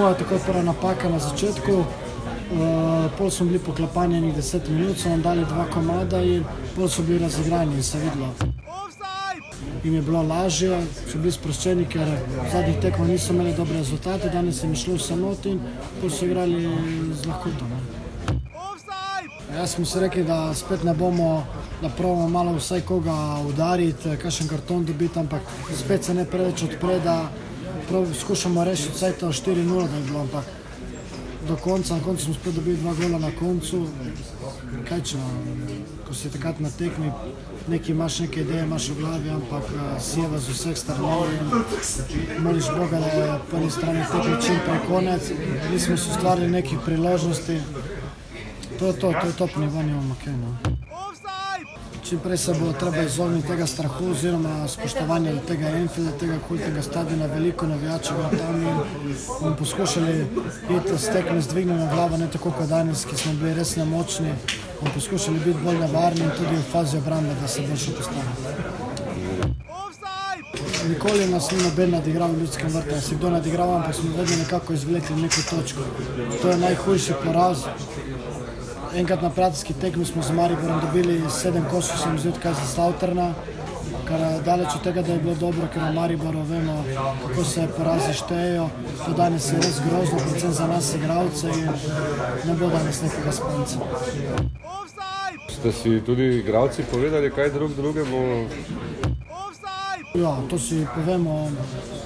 Moja tako prva napaka na začetku, uh, pol smo bili poklapani nekaj 10 minut, so nam dali dva komada in pol so bili razigrani in se videlo. Jim je bilo lažje, so bili sproščeni, ker v zadnjih tekmah niso imeli dobre rezultate, danes jim je šlo vse not in pol so igrali z lahkoto. Jaz smo si rekli, da spet ne bomo, da pravimo malo vsaj koga udariti, kakšen karton dobiti, ampak spet se ne preveč odpre, da skušamo rešiti vsaj to 4-0, da je bilo, ampak do konca, na koncu smo spet dobili dva gola na koncu. Kaj če, ko si takrat na tekmi, neki imaš neke ideje, imaš v glavi, ampak eh, sjeva z vseh strani in moliš Boga, da je po eni strani tekme čim prej konec. Nismo si ustvarili nekih priložnosti. To je to, to je top nivo, nimamo kaj. No. Čim prej se bo treba izogniti tega strahu oziroma spoštovanja do tega Enfielda, tega kultnega stadiona, veliko navijačev je tam in bomo poskušali iti s tekme z dvignjeno glavo, ne tako kot danes, ki smo bili res nemočni, bomo poskušali biti bolj nevarni in tudi v fazi obrambe, da se boljše postavimo. Nikoli nas ni noben nadigral v ljudskem vrtu, si kdo nadigral, ampak smo vedno nekako izvlekli neko točko. To je najhujši poraz. Enkrat na prijateljski tekmi smo z Mariborom dobili sedem kosov, sem zdaj kaj za Slauterna, kar je daleč od tega, da je bilo dobro, ker na Mariboru vemo, kako se porazi štejejo. To danes je res grozno, predvsem za nas igralce in ne bo danes nekega spanca. Ste si tudi igralci povedali, kaj drug drugemu? Ja, to si povemo,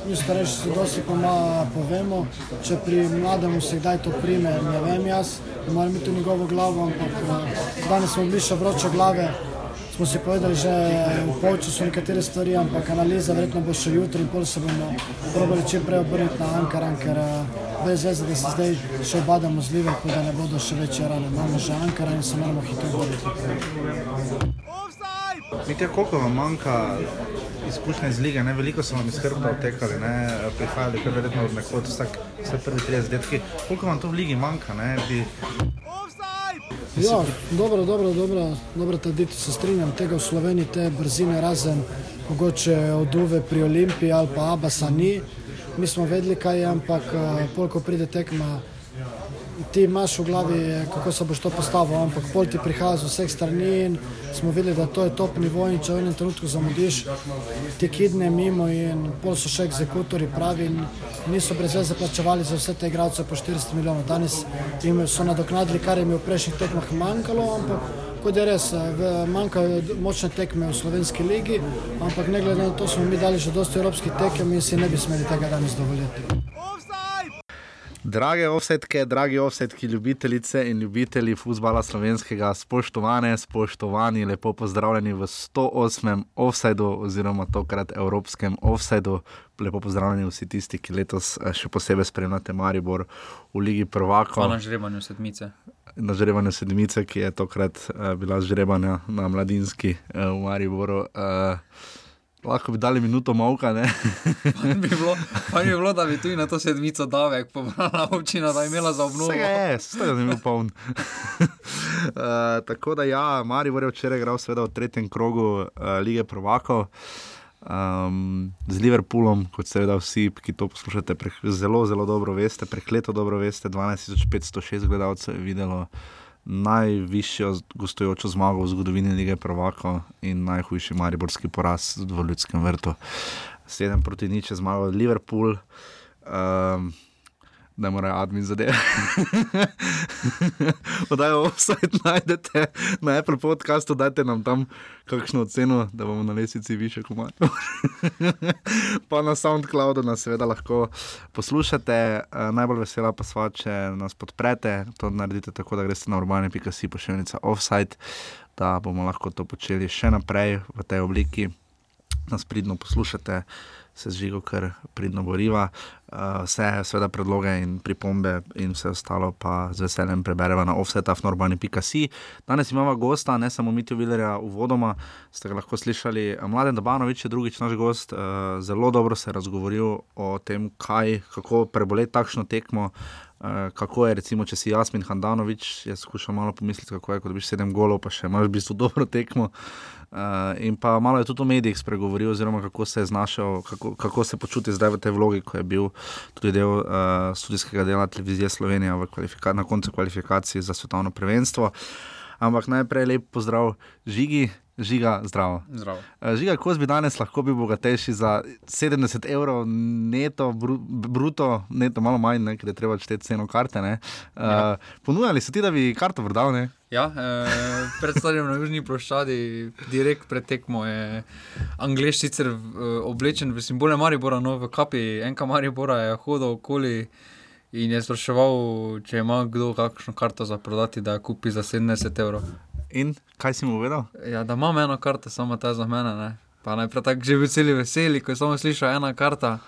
mi starejši si dosti pomalo povemo, če pri mlademu se kdaj to prime, ne vem jaz, ne morem imeti v njegovo glavo, ampak eh, danes smo bili še vroče glave, smo si povedali že v polčasu nekatere stvari, ampak analiza verjetno bo še jutri in pol se bomo probali čim prej obrniti na Ankaran, ker eh, brez veze, da se zdaj še obadamo z Liverpool, da ne bodo še večje rane. Imamo že Ankaran in se moramo hitro boriti. Vidite, koliko vam manjka izkušnje iz lige, ne? veliko so vam iz hrbta odtekali, ne? prihajali kar verjetno od nekod, vsak, vse prvi 30 letki. Koliko vam to v ligi manjka? Ne? Bi... Ja, dobro, dobro, dobro, dobro tradicijo se strinjam, tega v Sloveniji te brzine razen mogoče od Uve pri Olimpiji ali pa Abasa ni. Mi smo vedeli, kaj je, ampak eh, pol, ko pride tekma, ti imaš v glavi, kako se boš to postavil, ampak pol ti prihaja z vseh strani in smo videli, da to je top nivo in če v enem trenutku zamudiš, ti kidne mimo in pol so še egzekutori pravi in niso brez veze plačevali za vse te igralce po 400 milijonov. Danes jim so nadoknadili, kar jim je v prejšnjih tekmah manjkalo, ampak kot je res, manjkajo močne tekme v slovenski ligi, ampak ne glede na to smo mi dali že dosti evropskih tekem in si ne bi smeli tega danes dovoliti. Drage offsetke, dragi offsetki, ljubitelice in ljubitelji futbola slovenskega, spoštovane, spoštovani, lepo pozdravljeni v 108. offsetu oziroma tokrat evropskem offsetu. Lepo pozdravljeni vsi tisti, ki letos eh, še posebej spremljate Maribor v Ligi Prvako. Hvala na žrebanju sedmice. na žrebanju sedmice, ki je tokrat uh, bila žrebana na mladinski uh, v Mariboru. Uh, lahko bi dali minuto? Fajn bi, bilo, fajn bi bilo, da bi tudi na to sedmico davek pobrala občina, da je imela za obnovo. Vsega je, vsega je bil poln. uh, tako da ja, Maribor je včeraj igral seveda v tretjem krogu uh, lige Prvakov. Um, z Liverpoolom, kot seveda vsi, ki to poslušate, zelo, zelo dobro veste, prekleto dobro veste, 12.506 gledalcev je videlo najvišjo gostujočo zmago v zgodovini lige Prvako in najhujši mariborski poraz v ljudskem vrtu. 7 proti nič je zmagal Liverpool. Um, da mora admin zadeve. Odajo offside najdete na Apple podcastu, dajte nam tam kakšno oceno, da bomo na lesici više komaj. pa na SoundCloudu nas seveda lahko poslušate. Uh, najbolj vesela pa sva, če nas podprete. To naredite tako, da greste na urbane.si pošiljnica offside, da bomo lahko to počeli še naprej v tej obliki. Nas pridno poslušate, se zžigo, kar pridno boriva. Uh, vse, seveda, predloge in pripombe, in vse ostalo, pa z veseljem preberemo na offsetafnorbani.si. Danes imamo gosta, ne samo Mitijo Vilerja, uvodoma ste ga lahko slišali. Mladen Dabanovič je drugič naš gost, uh, zelo dobro se je razgovoril o tem, kaj, kako preboleti takšno tekmo. Kako je, recimo, če si Jasmin Handanovič, jaz skušam malo pomisliti, kako je, ko dobiš sedem golov, pa še imaš v bistvu dobro tekmo. Uh, in pa malo je tudi o medijih spregovoril, oziroma kako se je znašel, kako, kako se počuti zdaj v tej vlogi, ko je bil tudi del uh, študijskega dela televizije Slovenija na koncu kvalifikacij za svetovno prvenstvo. Ampak najprej lep pozdrav žigi. Žiga, zdravo. zdravo. Žiga, ko bi danes lahko bil bogatejši za 70 evrov, neto, br bruto, neto, malo manj, ne, ker je treba šteti ceno karte. Ja. Uh, ponujali so ti, da bi karto prodal? Ne? Ja, eh, predstavljam na južni ploščadi, direkt pred tekmo je Anglež sicer oblečen v simbole Maribora, no v kapi enka Maribora je hodil okoli in je spraševal, če ima kdo kakšno karto za prodati, da jo kupi za 70 evrov. In kaj si mu povedal? Ja, da imam eno karto, samo ta za mene. Ne. Pa najprej tako že bil cel veseli, ko je samo slišal ena karta,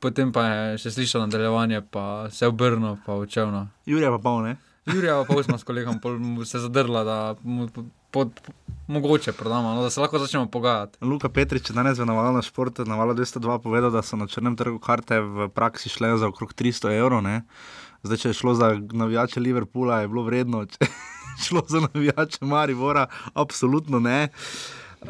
potem pa je še slišal nadaljevanje, pa se obrnil, pa odšel. No. Jurija pa pol, ne? Jurija pa pol smo s kolegom se zadrla, da mu pod, mogoče prodamo, no, da se lahko začnemo pogajati. Luka Petrič je danes v navalu na športu, na valu 202 povedal, da so na črnem trgu karte v praksi šle za okrog 300 evrov. Ne? Zdaj, če je šlo za navijače Liverpoola, je bilo vredno. Šlo za navijače Maribora, absolutno ne. Uh,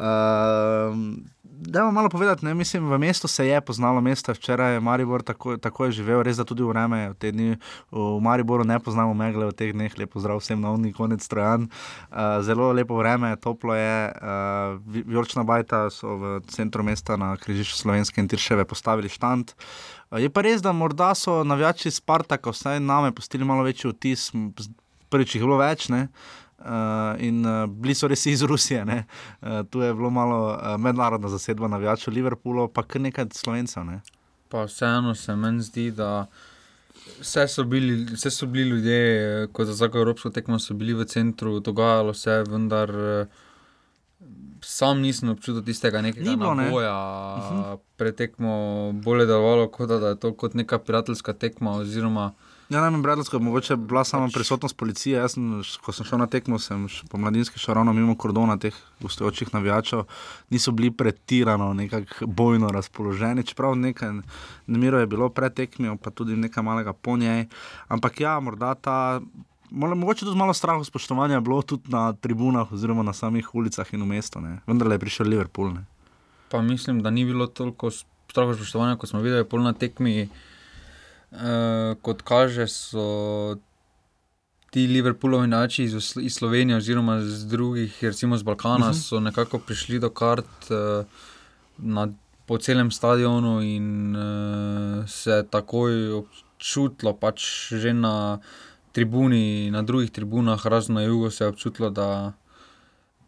da vam malo povedati, ne? mislim, v mestu se je poznalo, mesto včeraj je Maribor tako, tako je živel, res da tudi v vreme, v te dni v Mariboru ne poznamo megle, v teh dneh lepo zdrav vsem na unni konec strojan. Uh, zelo lepo vreme, toplo je, uh, Vjorčna bajta so v centru mesta na križišču Slovenske in Tirševe postavili štand. Je pa res, da morda so navijači Spartaka, vsaj name, postili malo večji vtis, prvič jih je bilo več. Ne? Uh, in uh, bili so res iz Rusije, uh, tu je bilo malo uh, mednarodna zasedba na Vjaču, Liverpoolu, pa kar nekaj slovencev. Ne? Pa vseeno se meni zdi, da vse so, bili, vse so bili ljudje, kot za vsako evropsko tekmo, so bili v centru, dogajalo se, vendar sam nisem občutil tistega nekega bilo, ne? boja, uh -huh. pretekmo bolje delovalo, kot da je to kot neka prijateljska tekma. Oziroma, Ja, najmanj bratsko, mogoče bila sama prisotnost policije. Jaz, sem, ko sem šel na tekmo, sem po mladinski šel ravno mimo kordona teh gostujočih navijačev, niso bili pretirano nekako bojno razpoloženi, čeprav nekaj nemiro je bilo pred tekmijo, pa tudi nekaj malega po njej. Ampak ja, morda ta. Mogoče tudi malo strahu spoštovanja je bilo tudi na tribunah, oziroma na samih ulicah in v mestu, vendar je prišel Liverpool. Ne. Pa mislim, da ni bilo toliko strahu spoštovanja, kot smo videli, na tekmi. Uh, kot kaže, so ti Liverpoolovi način iz, iz Slovenije, oziroma iz drugih, recimo iz Balkana, uh -huh. so nekako prišli do kart uh, na, po celem stadionu in uh, se takoj občutilo, pač že na tribuni, na drugih tribunah, razen na jugu, se je občutilo, da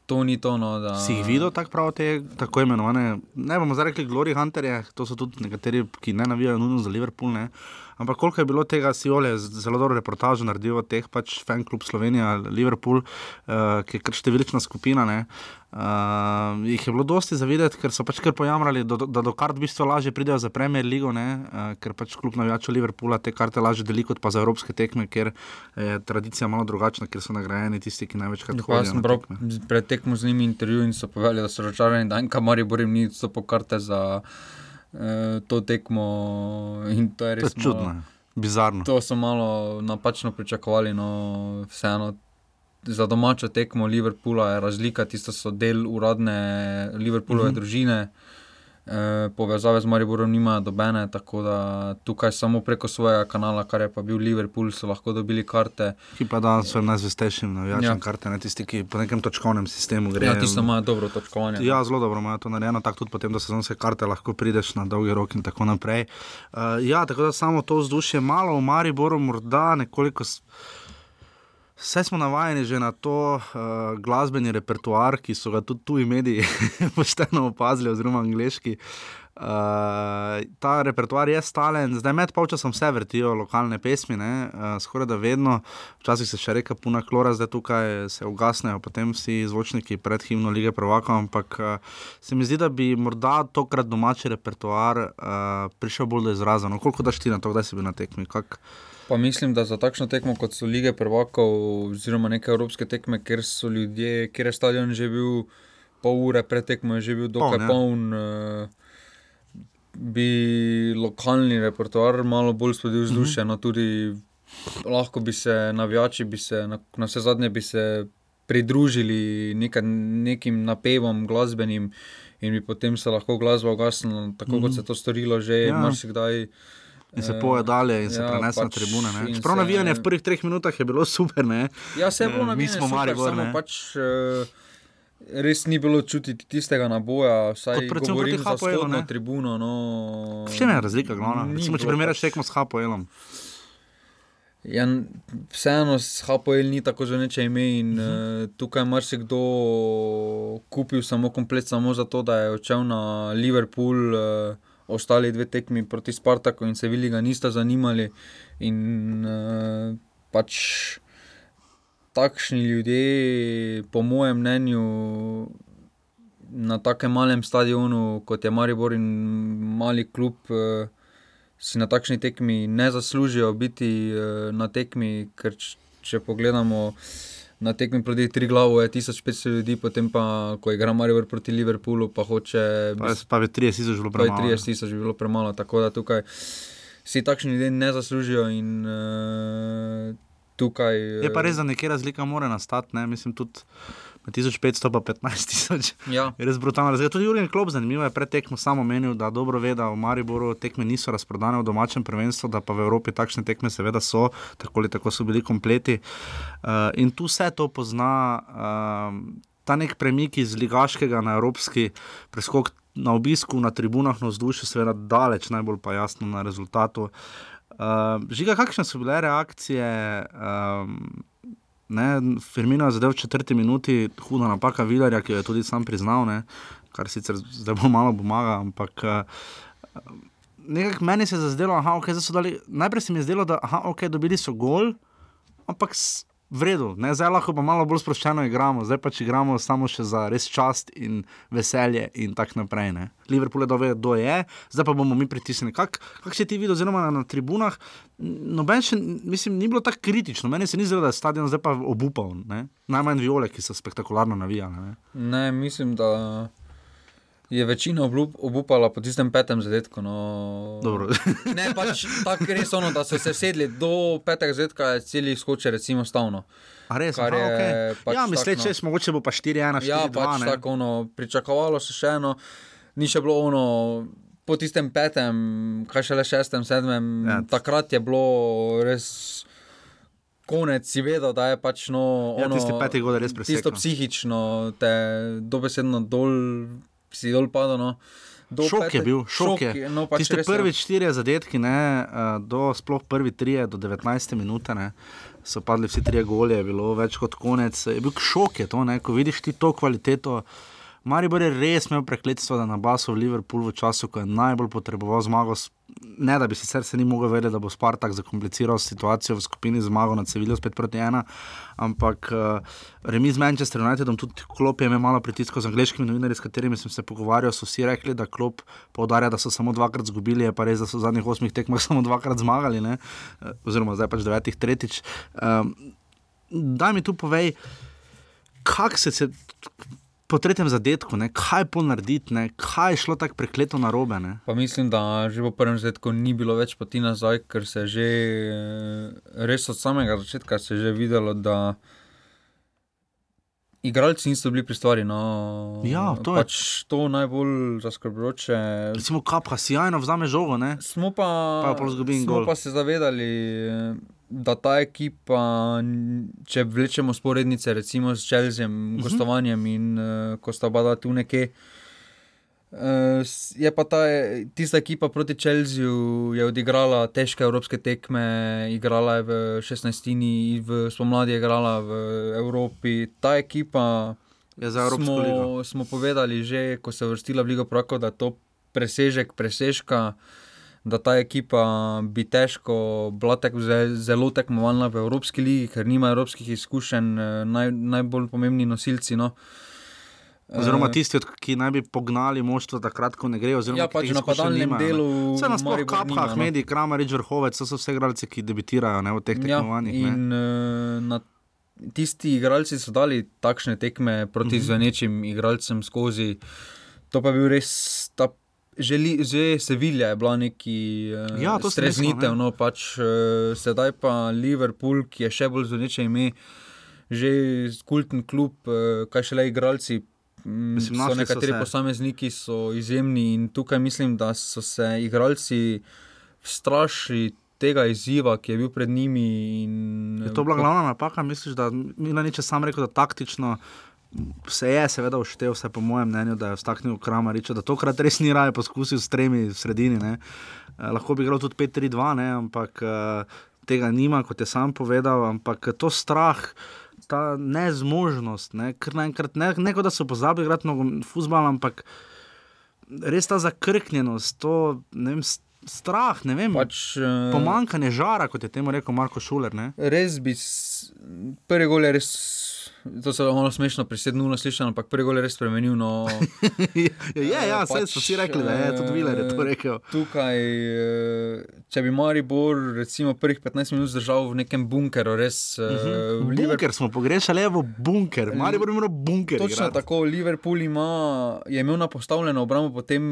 to ni to. No, da... Si jih videl tako prav, te tako imenovane, ne bomo zdaj rekli, Glory Hunterje, to so tudi nekateri, ki ne navijajo nujno za Liverpool. Ne? Ampak koliko je bilo tega, si ole zelo dobro reportažo naredil od teh, pač fan klub Slovenija, Liverpool, uh, ki je kar številčna skupina. Ne? Uh, jih je bilo dosti za videti, ker so pač kar pojamrali, do, da do kart v bistvu lažje pridejo za Premier League, uh, ker pač klub navijačev Liverpoola te karte lažje deli kot pa za evropske tekme, ker je tradicija malo drugačna, ker so nagrajeni tisti, ki največkrat hodijo. Jaz sem bral pred tekmo z njimi intervju in so povedali, da so računali, da enka mari borim ni so po karte za eh, to tekmo. To je res to je čudno, malo, bizarno. To so malo napačno pričakovali, no vseeno. Za domačo tekmo Liverpoola je razlika, tisto so del uradne Liverpoolove uh Mhm. -huh. družine. E, povezave z Mariborom nimajo dobene, tako da tukaj samo preko svojega kanala, kar je pa bil Liverpool, so lahko dobili karte. Ki pa danes so najzvestejšim navijačem ja. Karte, ne tisti, ki po nekem točkovnem sistemu grejo. Ja, tisto imajo dobro točkovanje. Ja, zelo dobro imajo to narejeno, tako tudi potem, da sezonske karte lahko prideš na dolgi rok in tako naprej. Uh, ja, tako da samo to vzdušje, malo v Mariboru, morda nekoliko. Vse smo navajeni že na to uh, glasbeni repertoar, ki so ga tudi tuji mediji pošteno opazili, oziroma angliški. Uh, ta repertoar je stalen, zdaj med polčasom vse vrtijo lokalne pesmi, ne, uh, skoraj da vedno, včasih se še reka puna klora, zdaj tukaj se ugasnejo, potem vsi zvočniki pred himno lige Prvaka, ampak uh, se mi zdi, da bi morda tokrat domači repertoar uh, prišel bolj do izraza. No, koliko daš ti na to, kdaj si bil na tekmi? Kak? Pa mislim, da za takšno tekmo, kot so lige prvakov, oziroma neke evropske tekme, kjer so ljudje, kjer je stadion že bil pol ure pred tekmo, je že bil dokaj ja. poln, eh, bi lokalni repertoar malo bolj spodil vzdušje. No, tudi lahko bi se navijači, bi se na, na vse zadnje bi se pridružili neka, nekim napevom glasbenim in bi potem se lahko glasba ugasnila, tako mm -hmm. kot se to storilo že Ja. marsikdaj. In se poje dalje in se ja, prenese na pač tribune. ne. in Čeprav se- navijanje v prvih treh minutah je bilo super. Ne? Ja, se je bilo Eh, na mi smo Maribor, samo ne. pač. Uh, Res ni bilo čutiti tistega naboja, Kot vsaj recimo govorim proti za vzhodno ne? tribuno. No, V čem je razlika, glavna? Recimo, če primerjaš pač- tekmo s Hapoelom. Ja, vseeno s HPL ni tako zveneče ime in uh. -huh. uh, tukaj je marsikdo kupil samo komplet, samo zato, da je odšel na Liverpool, uh, ostali dve tekmi proti Spartaku in Sevilji ga nista zanimali. In uh, pač takšni ljudje, po mojem mnenju, na takem malem stadionu, kot je Maribor in mali klub. Uh, si na takšni tekmi ne zaslužijo biti uh, na tekmi, ker če pogledamo na tekmi proti tri glavo, je 1500 ljudi, potem pa, ko igra Maribor proti Liverpoolu, pa hoče Pa, je- pa je 30 tisoč bilo pa je premalo. 30 tisoč bi bilo premalo. Tako da tukaj si takšni ljudje ne zaslužijo in uh, tukaj. Je pa res, da nekje razlika mora nastati, ne? mislim tudi 1500 pa 15 tisoč. Ja, Je res brutalno razlika. Tudi Jurgen Klopp, zanimivo je pred tekmo samo menil, da dobro ve, da v Mariboru tekme niso razprodane v domačem prvenstvu, da pa v Evropi takšne tekme seveda so, tako ali tako so bili kompleti. Uh, in tu vse to pozna. Uh, Ta nek premik iz ligaškega na evropski preskok na obisku, na tribunah, na vzdušju, seveda daleč, najbolj pa jasno na rezultatu. Uh, žiga, kakšne so bile reakcije? Um, Ne, Firmino je zadev v četrti minuti, huda napaka Vidarja, ki jo je tudi sam priznal, ne, kar sicer zdaj bo malo pomaga, ampak uh, nekako meni se je zdelo, aha, okay, so dali, najprej se mi je zdelo, da aha, okay, dobili so gol, ampak v redu, ne, zdaj lahko pa malo bolj sproščeno igramo, zdaj pač igramo samo še za res čast in veselje in tako naprej. Ne. Liverpool je dovedel, kdo je, zdaj pa bomo mi pritisnili. Kak, kak si ti videl, oziroma na, na tribunah, noben še, mislim, ni bilo tako kritično, meni se ni zdelo, da je stadion zdaj pa obupal, ne. najmanj viole, ki so spektakularno navijali. Ne. ne, mislim, da je večina oblup, obupala po tistem petem zadetku. No. Dobro. Ne, pač tako res ono, da so se sedli do petega zadetka, je celi skoče, recimo, stavno. A res, Kar aha, je okay. pač ja, misleč, no. češ, mogoče bo pa 4-1, 4-2. Ja, pač tako ono, pričakovalo se še eno, ni še bilo ono. Po tistem petem, kaj šele šestem, sedmem, Ja. takrat je bilo res konec, si vedel, da je pač no. Ja, ono, tisti peti je res Tisto presekal. psihično, te dobesedno dol, si dol padal. No. Do Šok je pete- bil, šok je. No, pač Tiste je. prvi štirje zadetki, ne, eh, do sploh prvi trije, do 19 minute, ne, so padli vsi trije goli, je bilo več kot konec. Je bil šok, je to, ne, ko vidiš ti to kvaliteto. Maribor je res imel prekletstvo, da na basu v Liverpoolu v času, ko je najbolj potreboval zmago. Ne, da bi sicer se ni mogel vedeti, da bo Spartak zakompliciral situacijo v skupini zmago nad Seviljo spet proti ena, ampak uh, remi z Manchester Unitedom, tudi klop je imel malo pritiskov z angliškimi novinarji, s katerimi sem se pogovarjal, so vsi rekli, da klop poudarja, da so samo dvakrat izgubili, je pa res, da so v zadnjih osmih tekmah samo dvakrat zmagali, ne? Eh, oziroma zdaj pač devetih tretjič. Um, daj mi tu povej, kako se je po tretjem zadetku, ne, kaj pol narediti, ne, kaj je šlo tako prekleto na robe. Mislim, da že po prvem zadetku ni bilo več poti nazaj, ker se je že eh, res od samega začetka se je že videlo, da igralci niso bili pri stvari. No. Ja, to je- pač to najbolj zaskrbljujoče. Recimo, kapha, sjajno vzame žogo. Ne. Smo pa, Pa smo gol. pa se zavedali, eh, da ta ekipa, če vlečemo sporednice, recimo s Čelzijem, uh Mhm. -huh. gostovanjem in uh, ko sta oba tu nekje. Uh, je pa ta, tista ekipa proti Čelziju odigrala težke evropske tekme, igrala je v 16. v spomladi, je igrala v Evropi. Ta ekipa, Je za Evropsko smo, ligo. smo povedali že, ko se je vrstila v Ligo Prako, da je to presežek, presežka, da ta ekipa bi težko bila ze- zelo tekmovalna v Evropski ligi, ker nima evropskih izkušenj, eh, naj, najbolj pomembni nosilci. No. Oziroma Eh, tisti, ki naj bi pognali moštvo takrat, ko ne grejo. oziroma Ja, pač na padalnem ne. delu Vse Maribor nima, kapha, no. mediji, Kramarič, Vrhovec, to so vse igralci, ki debitirajo ne, v teh Ja, tekmovanjih. ne. in uh, na, tisti igralci so dali takšne tekme proti uh Mhm. -huh. zvenečim igralcem skozi. To pa je bil res ta. Želi, že Sevilja je bila neki uh, Ja, streznitev, ne. no pač uh, sedaj pa Liverpool, ki je še bolj zveneče ime, že kulten klub, uh, kaj šele igralci. Mislim, so so nekateri se. posamezniki so izjemni in tukaj mislim, da so se igralci strašili tega izziva, ki je bil pred njimi. In, Je to bila glavna napaka, misliš, da Milanič je sam rekel, da taktično. Se je seveda uštev, vse po mojem mnenju, da je vstaknil Kramariča, da tokrat res ni raje poskusil s tremi v sredini. Ne. Eh, lahko bi igral tudi 5-3-2, ne, ampak eh, tega nima, kot je sam povedal. Ampak to strah, ta nezmožnost, ne, ker naenkrat ne, ne kot da so pozabili igrati futbol, ampak res ta zakrknjenost, to ne vem, strah, ne vem. Pač, eh, Pomankanje žara, kot je temu rekel Marko Šuler. Ne? Res bi, prvi gol je res, to se malo smešno, pri 7-0 slišano, ampak prvi gol je res spremenil. No, je, ja, Eh, vse so vsi rekli, da je tudi Viler je to eh, rekel. Tukaj, eh, če bi Maribor recimo prvih 15 minut zdržal v nekem bunkeru, res. Uh -huh. Bunker smo pogrešali, evo bunker, Mari bo imel bunker. Točno igrati. tako, Liverpool ima, je imel na postavljeno obrambo potem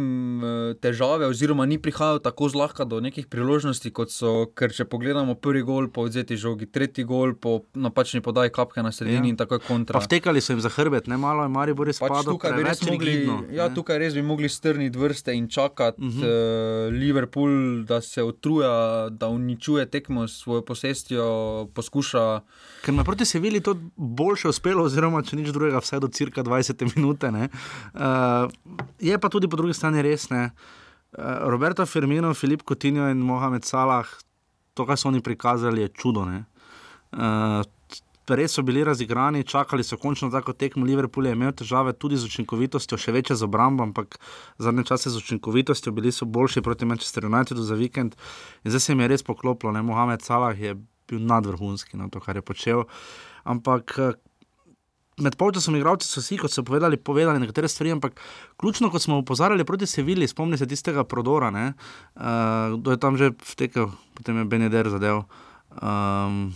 eh, težave, oziroma ni prihajal tako zlahka do nekih priložnosti, kot so, ker če pogledamo prvi gol po odzeti žogi, tretji gol po napačni podaji kapke na sredini Ja. ja. in tako kontra. Pa vtekali so jim za hrbet, ne malo je Mari bo res Pač tukaj, bi res mogli, rigidno. ja, ne. tukaj res bi mogli strniti vrste in čakati uh Mhm. -huh. uh, Liverpool, da se utruja, da uničuje tekmo s svojo posestjo, poskuša. Ker je proti Sevilji to boljše uspelo, oziroma če nič drugega, vse do cirka 20 minut. Uh, je pa tudi po drugi strani res. Ne? Uh, Roberto Firmino, Filip Coutinho in Mohamed Salah, to, kar so oni prikazali, je čudo. ne. Uh, Res so bili razigrani, čakali so končno tako tekmo. Liverpool je imel težave tudi z učinkovitostjo, še večje z obrambo, ampak zadnje čase z učinkovitostjo bili so boljši proti Manchester Unitedu za vikend. In zdaj se jim je res poklopilo. Ne? Mohamed Salah je bil nadvrhunski na to, kar je počel. Ampak eh, med polčasom igralci so si, kot so povedali, povedali nekatere stvari, ampak ključno, kot smo opozarjali proti Sevilji, spomni se tistega prodora, ne? uh, kdo je tam že vtekel, potem je Beneder zadev. Um,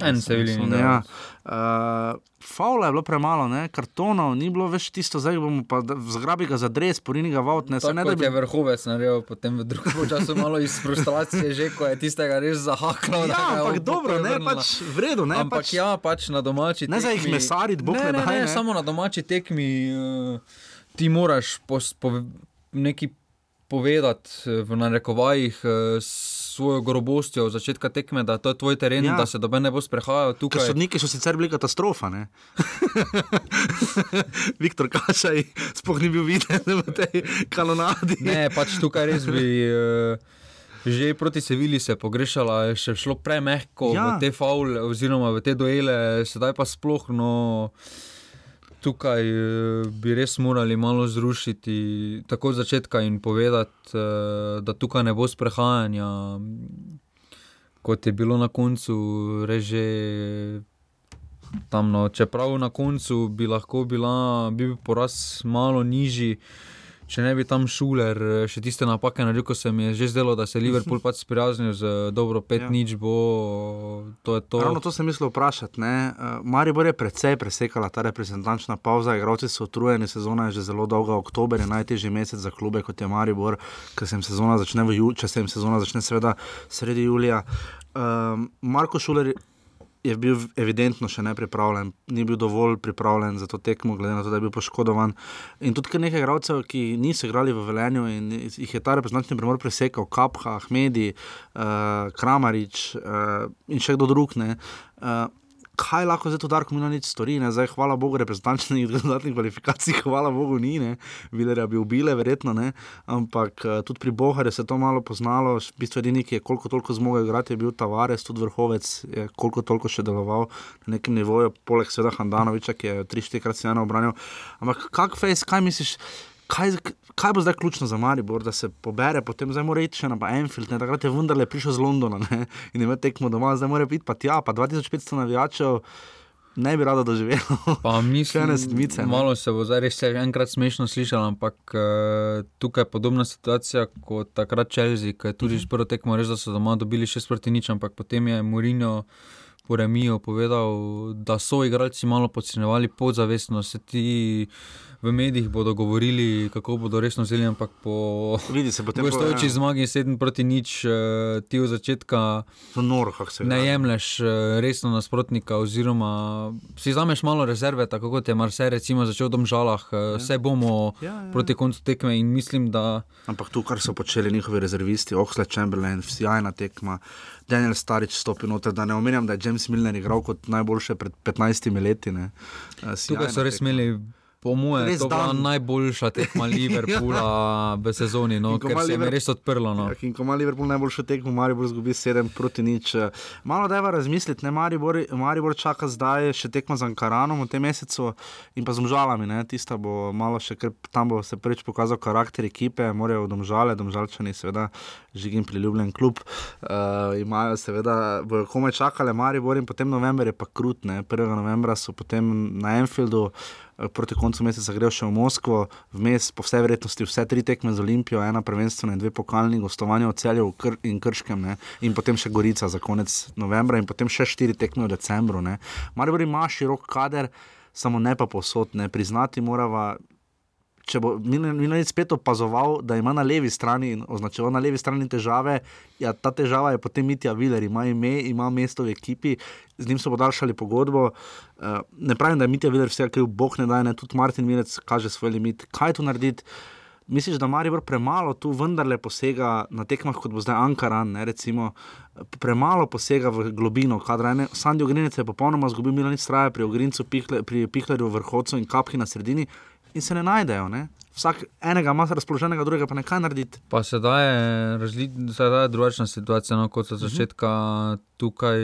En Sevilji ni. Ja. Uh, Favla je bilo premalo, ne? kartonov ni bilo več tisto, zdaj bomo pa zgrabi ga za dres, porini ga v avt, ne, ne da bi je vrhovec naredil, potem v drugem času malo iz frustracije, že ko je tistega res zahakal. da Ja, ampak dobro, ne, pač v redu, ne, Ampak pač, ja, pač na domači Ne za jih mesariti, bog ne ne, daj, ne, ne. samo na domači tekmi uh, ti moraš pos, po, neki povedati eh, v narekovajih uh, svojo grobostjo od začetka tekme, da to je tvoj teren, Ja. da se doben ne bo sprehajal Ker tukaj. sodniki so sicer bili katastrofa. ne. Viktor Kašaj sploh ni bil viden v tej kanonadi. Ne, pač tukaj res bi. Uh, Že proti Sevilji se je pogrešala, še šlo premehko Ja. v te faule, oziroma v te duele, sedaj pa sploh. No, tukaj eh, bi res morali malo zrušiti tako od začetka in povedati, eh, da tukaj ne bo sprehajanja, kot je bilo na koncu, reže. Tam, no. Čeprav na koncu bi lahko bila, bi bil poraz malo nižji, če ne bi tam šuler eh, še tiste napake naredil, ko se mi je že zdelo, da se je Liverpool pač sprijaznil z dobro 5 Ja. nič, bo to je to. Ravno to sem mislil vprašati. Uh, Maribor je precej presekala ta reprezentančna pauza, igralci so utrujeni, sezona je že zelo dolga, oktober je najtežji mesec za klube kot je Maribor, ker se jim sezona začne v juliju, če se jim sezona začne seveda sredi julija. Um, Marko Šuler je bil evidentno še nepripravljen, ni bil dovolj pripravljen za to tekmo, glede na to, da je bil poškodovan. In tudi kar nekaj igralcev, ki niso igrali v Velenju in jih je ta reprezentativni premor presekal, Kapha, Ahmedi, uh, Kramarič uh, in še kdo drug. Ne, uh, Kaj lahko zdaj to Darko Milanič stori? Ne? Zdaj, hvala Bogu, reprezentančnih dodatnih kvalifikacij, hvala Bogu, ni, ne? Vilerja bi ubile, verjetno ne, ampak uh, tudi pri Boharju se je to malo poznalo, v bistvu edini, ki je koliko toliko zmogel igrati, je bil Tavares, tudi vrhovec, je koliko toliko še deloval na nekem nivoju, poleg seveda Handanoviča, ki je tri, štirikrat se eno obranil. Ampak kak fejs, kaj misliš? Kaj, kaj bo zdaj ključno za Maribor, da se pobere, potem zdaj mora iti še na Enfield, ne? takrat je vendarle prišel z Londona ne? in ima tekmo doma, zdaj mora biti pa tja, pa 2500 navijačev, ne bi rado doživel. Pa mislim, sedmice, ne. malo se bo zdaj res enkrat smešno slišal, ampak uh, tukaj je podobna situacija kot takrat Chelsea, ki je tudi uh -huh. prvo tekmo res, da so doma dobili šest proti nič, ampak potem je Mourinho po remiju povedal, da so igralci malo podcenjevali podzavestno, se ti v medijih bodo govorili, kako bodo resno vzeli, ampak po potem, gostujoči zmagi 7 proti nič, eh, ti od začetka noro, se ne jemliš eh, resno nasprotnika, oziroma si zameš malo rezerve, tako kot je Marseille recimo začel v Domžalah, eh, vse bomo Ja, ja. proti koncu tekme in mislim, da Ampak tu, kar so počeli njihovi rezervisti, Oxlade Chamberlain, sjajna tekma, Daniel Starič stopi noter, da ne omenjam, da je James Milner igral kot najboljše pred 15 leti. tukaj so res tekma. imeli. Po mojem, Res to je bila najboljša tekma Liverpoola v sezoni, no, ker se jim je res odprlo. No. Ja, in ko ima Liverpool najboljšo tekmo, Maribor zgubi 7 proti nič. Malo da je razmisliti, ne Maribor, Maribor čaka zdaj še tekmo z Ankaranom v tem mesecu in pa z Domžalami. Ne? Tista bo malo še, ker tam bo se prvič pokazal karakter ekipe, morajo Domžale, Domžalčani seveda žigim priljubljen klub. Uh, imajo seveda, bojo komaj čakali Maribor in potem november je pa krut, ne? 1. novembra so potem na Enfieldu. Eh, Proti koncu meseca grejo še v Moskvo, vmes po vsej verjetnosti vse tri tekme z Olimpijo, ena prvenstvena in dve pokalni, gostovanje v celju Kr in Krškem, ne? in potem še Gorica za konec novembra, in potem še štiri tekme v decembru. ne. Maribor ima širok kader, samo ne pa posod, ne priznati morava. Če bo Milanic spet opazoval, da ima na levi strani in označeval na levi strani težave, ja, ta težava je potem Mitja Viler, ima ime, ima mesto v ekipi, z njim so podaljšali pogodbo. Uh, ne pravim, da je Mitja Viler vse kriv, bog ne da, ne, tudi Martin Milec kaže svoj limit. Kaj tu narediti? Misliš, da Maribor premalo tu vendarle posega na tekmah, kot bo zdaj Ankaran, ne, recimo, premalo posega v globino kadra. Ne, Sandy Ogrinec je popolnoma zgubil Milanic straje pri Ogrincu, Pihle, pri Pihlerju, vrhovcu in kapki na sredini in se ne najdejo. Ne. Vsak enega ima razpoloženega, drugega pa ne kaj narediti. Pa sedaj je, razli, sedaj je drugačna situacija no, kot od začetka. Tukaj,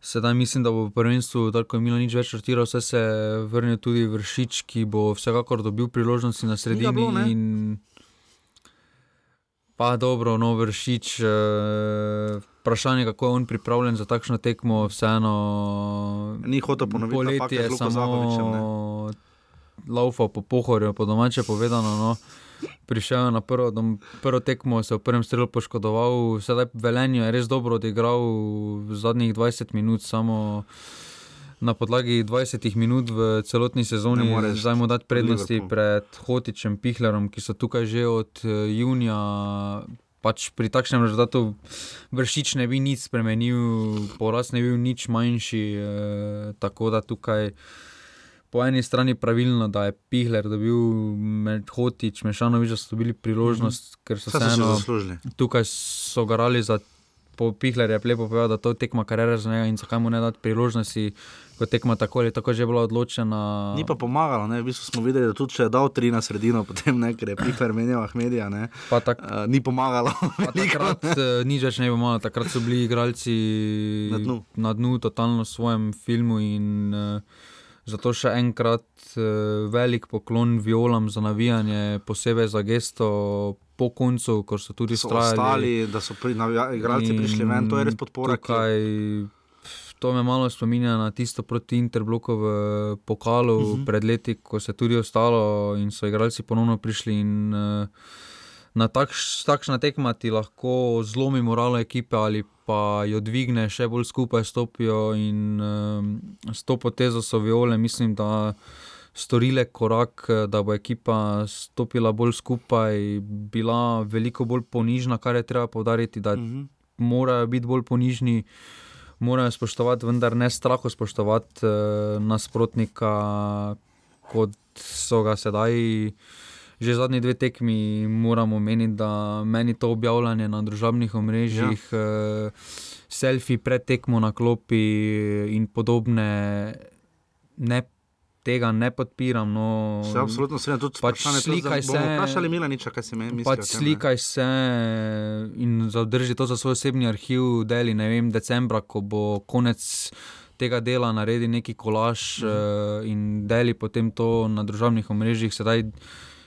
sedaj mislim, da bo v prvenstvu, tako Milo nič več štartiral, vse se vrnil tudi Vršič, ki bo vsekakor dobil priložnosti na sredini. bilo, ne? in, pa dobro, no, Vršič. Eh, Vprašanje, kako je on pripravljen za takšno tekmo, vseeno. Ni hotel ponoviti napake je samo laufal po pohorju, po domače povedano. No. Prišel je na prvo, dom, prvo tekmo, se v prvem strelu poškodoval, sedaj Velenjo je res dobro odigral v zadnjih 20 minut, samo na podlagi 20 minut v celotni sezoni, zdaj mu dati prednosti Liverpool. pred Hotičem, Pihlerom, ki so tukaj že od eh, junija. Pač pri takšnem rezultatu vršič ne bi nič spremenil, poraz ne bi bil nič manjši. E, tako da tukaj po eni strani pravilno, da je Pihler dobil med Hotič, Mešanovič, da so dobili priložnost, mm -hmm. ker so so si vseeno zaslužili. tukaj so garali za. Po Pihler je lepo povedal, da to tekma karijere za njega in zakaj mu ne dati priložnosti, ko tekma tako ali tako že bila odločena. Ni pa pomagalo, ne? v bistvu smo videli, da tudi če je dal tri na sredino, potem ne, ker je Pihler menjal Ahmedija, ne? Pa tak, Uh, ni pomagalo. Pa takrat uh, nič več ne bi malo, takrat so bili igralci Na dnu. na dnu totalno v svojem filmu in uh, zato še enkrat uh, velik poklon violam za navijanje, posebej za gesto po koncu, ko so tudi so strajali. ostali, da so pri, navija, igralci prišli ven, to je res podpora. ki- Tukaj, to me malo spominja na tisto proti Interbloku v pokalu uh Mhm. -huh. pred leti, ko se je tudi ostalo in so igralci ponovno prišli. In, uh, na takš, takšna tekma ti lahko zlomi moralo ekipe ali pa jo dvigne, še bolj skupaj stopijo. In um, s to potezo so viole, mislim, da storile korak, eh, da bo ekipa stopila bolj skupaj, bila veliko bolj ponižna, kar je treba povdariti, da Mhm. morajo biti bolj ponižni, morajo spoštovati, vendar ne strahu spoštovati eh, nasprotnika, kot so ga sedaj. Že zadnji dve tekmi moramo meniti, da meni to objavljanje na družabnih omrežjih, ja. eh, selfie pred tekmo na klopi in podobne, ne, tega ne podpiram. No, Se absolutno strinjam, tudi Pač slikaj se- Vprašali Milaniča, kaj si meni. Pač slikaj se in zadrži to za svoj osebni arhiv, deli ne vem, decembra, ko bo konec tega dela naredil neki kolaž Mhm. uh, in deli potem to na družabnih omrežjih, sedaj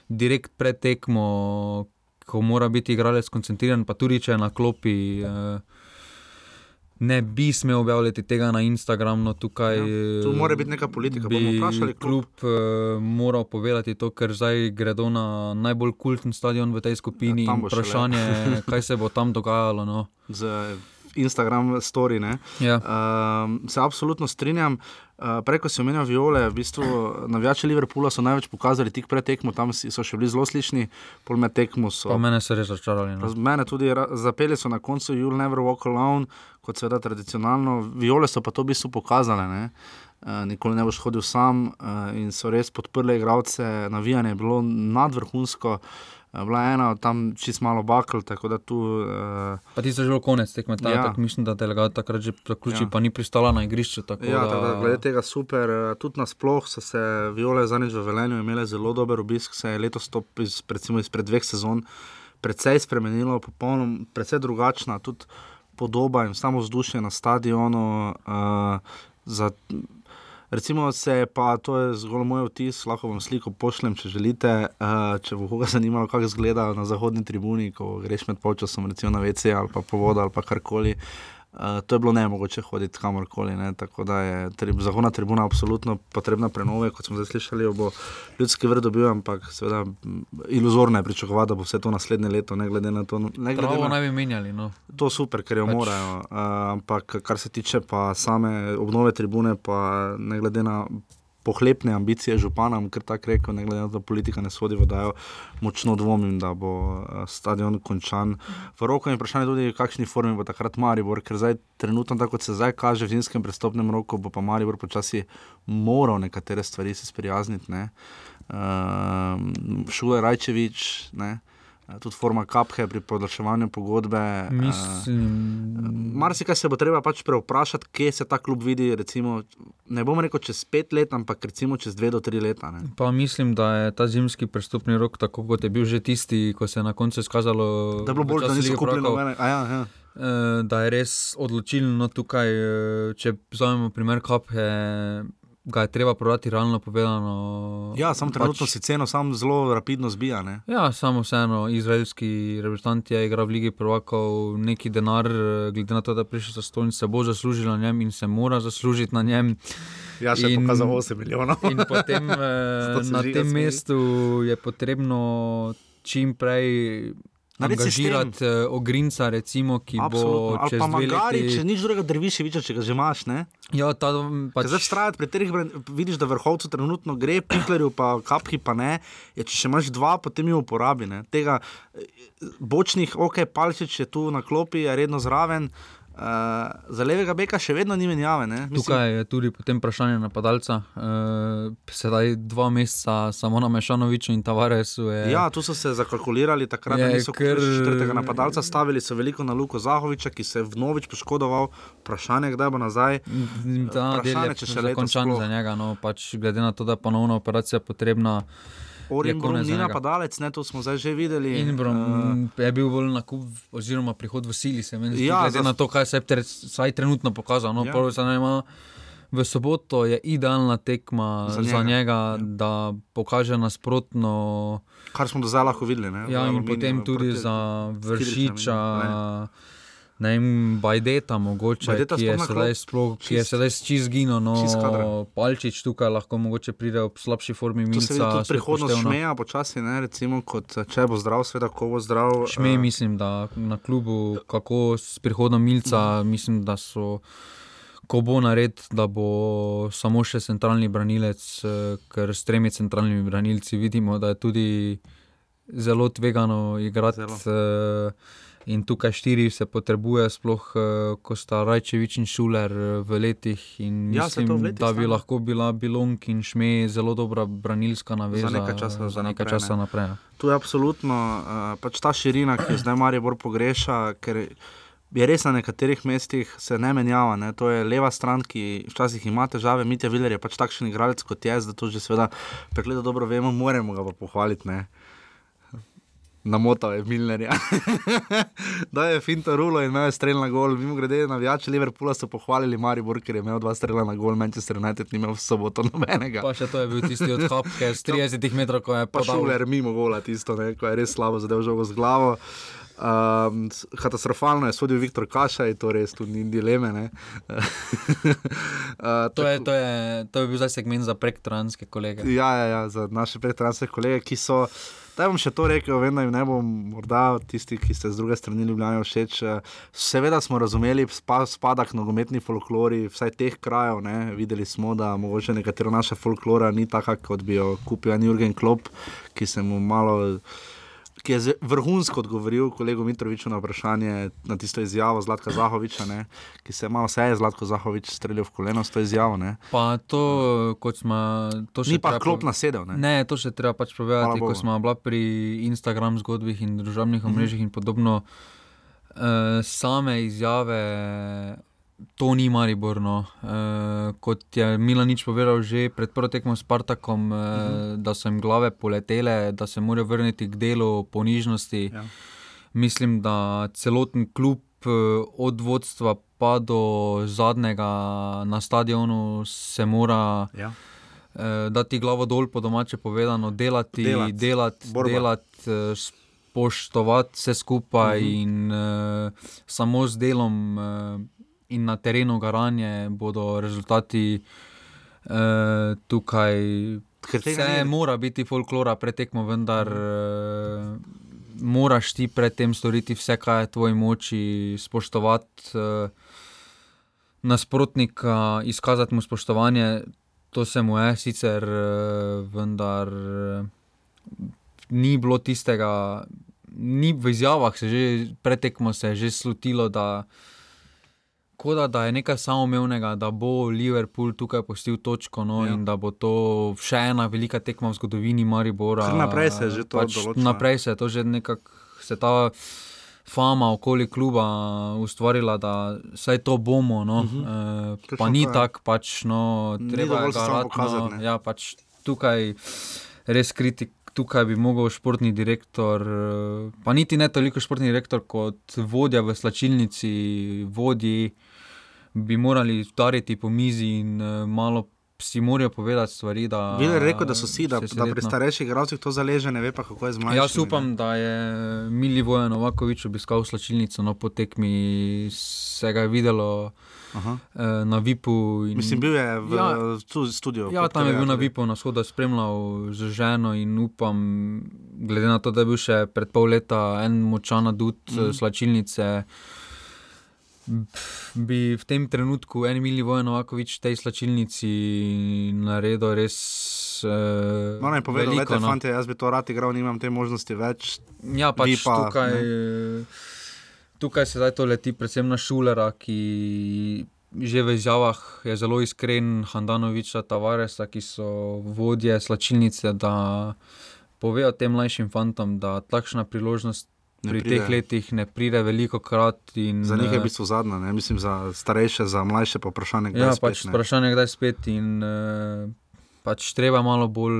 direkt pred tekmo, ko mora biti igralec koncentriran, pa tudi če je na klopi. Uh, Ne bi smel objavljati tega na Instagramu, no tukaj. Ja, tu mora biti neka politika, bi bomo vprašali klub. klub uh, moral povedati to, ker zdaj gredo na najbolj kulten stadion v tej skupini. Ja, vprašanje je, kaj se bo tam dogajalo. No. Z Instagram story. ne. Ja. Um, se absolutno strinjam. Uh, Preko si omenil viole, v bistvu navijači Liverpoola so največ pokazali tik pred tekmo, tam so še bili zelo slišni, pol med tekmo so. Pa mene so res začarali. Pa No. Mene tudi zapeli so na koncu You'll Never Walk Alone, kot seveda tradicionalno. Viole so pa to v bistvu pokazale. Ne? Uh, nikoli ne boš hodil sam uh, in so res podprli igralce. Navijanje je bilo nadvrhunsko, uh, bila je ena tam čist malo bakl, da tu. Uh, Pa ti so že konec tekme, ta, Ja. ja. mislim, da delegat takrat že zaključi, Ja. pa ni pristala na igrišču. Tako Ja, da... tako da, glede tega super. eh, Tudi nasploh so se viole zadnjič v Velenju imele zelo dober obisk, se je letos to iz, recimo izpred dveh sezon precej spremenilo, popolnoma, precej drugačna tudi podoba in samo vzdušje na stadionu. Uh, za, Recimo se pa, to je zgolj moj vtis, lahko vam sliko pošljem, če želite. Uh, če bo koga zanimalo, kako izgleda na zahodni tribuni, ko greš med polčasom, recimo na WC ali pa po vodo ali pa karkoli. Uh, to je bilo ne mogoče hoditi kamorkoli. Ne? Tako da je tri, zahodna tribuna absolutno potrebna prenove, kot smo zdaj slišali, bo ljudski vrt dobil, ampak seveda iluzorno je pričakovati, da bo vse to naslednje leto, ne glede na to. Ne glede na, naj bi menjali. No. to super, ker jo Pač- morajo. Uh, ampak kar se tiče pa same obnove tribune, pa ne glede na pohlepne ambicije župana, ker tako rekel, ne glede na to, da politika ne sodi v dajo, močno dvomim, da bo uh, stadion končan. V roko je vprašanje tudi, v kakšni formi bo takrat Maribor, ker zdaj trenutno, tako kot se zdaj kaže v zimskem prestopnem roku, bo pa Maribor počasi moral nekatere stvari se sprijazniti. ne. Uh, Šule Rajčevič, ne. eh, tudi forma kaphe pri podaljševanju pogodbe. Mislim, Marsikaj se bo treba pač preoprašati, kje se ta klub vidi. Recimo, ne bom rekel čez pet let, ampak recimo čez dve do tri leta. Ne. pa mislim, da je ta zimski prestopni rok, tako kot je bil že tisti, ko se je na koncu izkazalo, Da je bilo bolj, da niso kupili nobene. Ja, ja. eh, Da je res odločilno tukaj, eh, če vzamemo primer Kaphe, ga je treba prodati realno povedano. ja, sam trenutno pač, si ceno sam zelo rapidno zbija. Ne. Ja, samo vseeno, izraelski reprezentant je igral v Ligi prvakov, neki denar, eh, glede na to, da je prišel za stolnice, se bo zaslužil na njem in se mora zaslužiti na njem. Ja, še In- pokazal 8 milijonov. In potem eh, na tem smeji. mestu je potrebno čim prej angažirati eh, ogrinca, recimo, ki Absolutno. bo čez dve magari, leti. če nič drugega, Drviševiča, če ga že imaš. Ne? Ja, ta, Pač... Zdaj vztrajati pri teh, vidiš, da vrhovcu trenutno gre, piklerju pa kaphi pa ne. Je, če še imaš dva, potem jih uporabi. Ne? Tega eh, bočnih, ok, palčič je tu na klopi, je redno zraven. Uh, za levega beka še vedno ni menjave. ne. Mislim, Tukaj je tudi potem vprašanje napadalca. Uh, sedaj dva meseca samo na Mešanoviču in Tavaresu je. Ja, tu so se zakalkulirali, takrat da Je niso kar- četrtega napadalca, stavili so veliko na Luko Zahoviča, ki se je vnovič poškodoval. Vprašanje, kdaj bo nazaj. Ta del Vprašanje, je če še letos končan sploh. za njega. No, pač, glede na to, da je ponovna operacija potrebna. Orin Brum konec ni napadalec, ne, to smo zdaj že videli. In Brom, Eh, uh, je bil bolj na kup, oziroma prihod v sili, se meni zdi, Ja, glede za- na to, kaj se je vsaj trenutno pokazal. No, Ja. ja. ima, v soboto je idealna tekma Za njega, za njega ja. da pokaže nasprotno. kar smo do zdaj lahko videli. Ne, Ja, in potem tudi proti- za Vršiča. Ne. Ne vem, Bajdeta, mogoče, Bajdeta ki je na sedaj, sploh, ki je čist- sedaj čist zginil. No, čist. Palčič tukaj lahko mogoče pride v slabši formi. Tudi prihodnost šmeja, počasi, ne, recimo, kot eh, če bo zdrav, sveda, ko bo zdrav. Šmej, eh, mislim, da na klubu, kako s prihodom Milca, mislim, da so. Ko bo nared, da bo samo še centralni branilec, eh, ker s tremi centralnimi branilci vidimo, da je tudi zelo tvegano igrati. Zelo. Eh, In tukaj štiri se potrebuje, sploh eh, ko sta Rajčevič in Šuler eh, v letih. In Ja, mislim, v letih da bi stane. lahko bila Bilong in Šmej zelo dobra branilska naveza nekaj časa za za nekaj naprej, časa ne. naprej. ja. Tu je absolutno uh, pač ta širina, ki jo zdaj Maribor pogreša, ker je res na nekaterih mestih se ne menjava. Ne? To je leva stran, ki včasih ima težave, Mitja Viler je pač takšen igralec kot jaz, da to že seveda prekleto dobro vemo, moramo ga pa pohvaliti. Ne? Namotal je Milnerja. da je finta rulo in imel je strel na gol. Mimo grede, navijači Liverpoola so pohvalili Maribor, ker je imel dva strela na gol, Manchester United ni imel v soboto nobenega. Pa še to je bil tisti od Hopke z 30 metrov, ko je Pa podal. šuler mimo gola, tisto, ne, ko je res slabo zadev žogo z glavo. Um, katastrofalno je sodil Viktor Kašaj, to res tu ni dileme. uh, To je, to, je, to je bil zdaj segment za prektranske kolege. Ja, ja, ja, za naše predtranske kolege, ki so Da bom še to rekel, vem, da jim ne bom morda tisti, ki ste z druge strani Ljubljana všeč. eh, Seveda smo razumeli spa, spada k nogometni folklori, vsaj teh krajev. Ne. Videli smo, da mogoče nekatera naša folklora ni taka, kot bi jo kupil en Jurgen Klopp, ki se mu malo. Ki je vrhunsko odgovoril kolegu Mitroviču na vprašanje, na tisto izjavo Zlatka Zahoviča, ne, ki se je malo seje Zlatko Zahovič streljal v koleno s to izjavo. Ne. Pa to, kot smo. To Ni pa treba klop nasedel. Ne. Ne, to še treba pač povedati, ko smo bila pri Instagram zgodbih in družbenih Mhm. omrežjih in podobno. Uh, same izjave, to ni Mariborno. Uh, kot je Milanič povedal že pred prvo tekmo s Spartakom, uh, Mhm. da so jim glave poletele, da se morajo vrniti k delu ponižnosti. Ja. Mislim, da celoten klub, eh, od vodstva pa do zadnjega na stadionu, se mora Ja. eh, dati glavo dol, po domače povedano, delati, Delat. delati, delati, Borba. delati spoštovati vse skupaj uh -huh. in uh, samo z delom uh, in na terenu garanje bodo rezultati uh, tukaj. Vse ni- mora biti folklora pretekmo, vendar uh, moraš ti predtem storiti vse, kar je v tvoji moči, spoštovati uh, nasprotnika, izkazati mu spoštovanje. To se mu je sicer, uh, vendar uh, ni bilo tistega, ni v izjavah se že pretekmo se je že slutilo, da. Kot da, je nekaj samoumevnega, da bo Liverpool tukaj postil točko no, Ja. in da bo to še ena velika tekma v zgodovini Maribora. Kar naprej se je že to pač določilo. Naprej se je to že nekako, se ta fama okoli kluba ustvarila, da vsaj to bomo. No. Uh -huh. e, pa ni tako, pač, no, treba je samo garati. pokazati, No, ja, pač tukaj res kritik. Tukaj bi mogel športni direktor, eh, pa niti ne toliko športni direktor, kot vodja v slačilnici, vodji, bi morali udariti po mizi in eh, malo si morajo povedati stvari. Da, Videl je rekel, da so si, da, da pri starejših igralcih to zaleže, ne ve pa kako je z mladimi. Jaz upam, da je Mili Vojen Novakovič obiskal slačilnico, no po tekmi se ga je videlo Aha. eh, na VIP-u. in- Mislim, bil je v Ja. tu studiu. Ja, tam je bil na VIP-u, na shodu spremljal z ženo in upam, glede na to, da je bil še pred pol leta en močan adut mm. slačilnice. Pf, Bi v tem trenutku en Mili Vojen Novakovič tej slačilnici naredil res. Uh, No, ne povedal, veliko, veliko, no. fante, jaz bi to rad igral, nimam te možnosti več. Ja, pač pa, tukaj, tukaj se zdaj to leti, predvsem na šulera, ki že v izjavah je zelo iskren, Handanoviča, Tavaresa, ki so vodje slačilnice, da povejo tem mlajšim fantom, da takšna priložnost Ne pri pride. teh letih ne pride veliko krat. In, Za njih je eh, v bistvu zadnja, ne? mislim za starejše, za mlajše pa vprašanje, kdaj Ja, spet, pač ne. vprašanje, kdaj spet. In, uh, pač treba malo bolj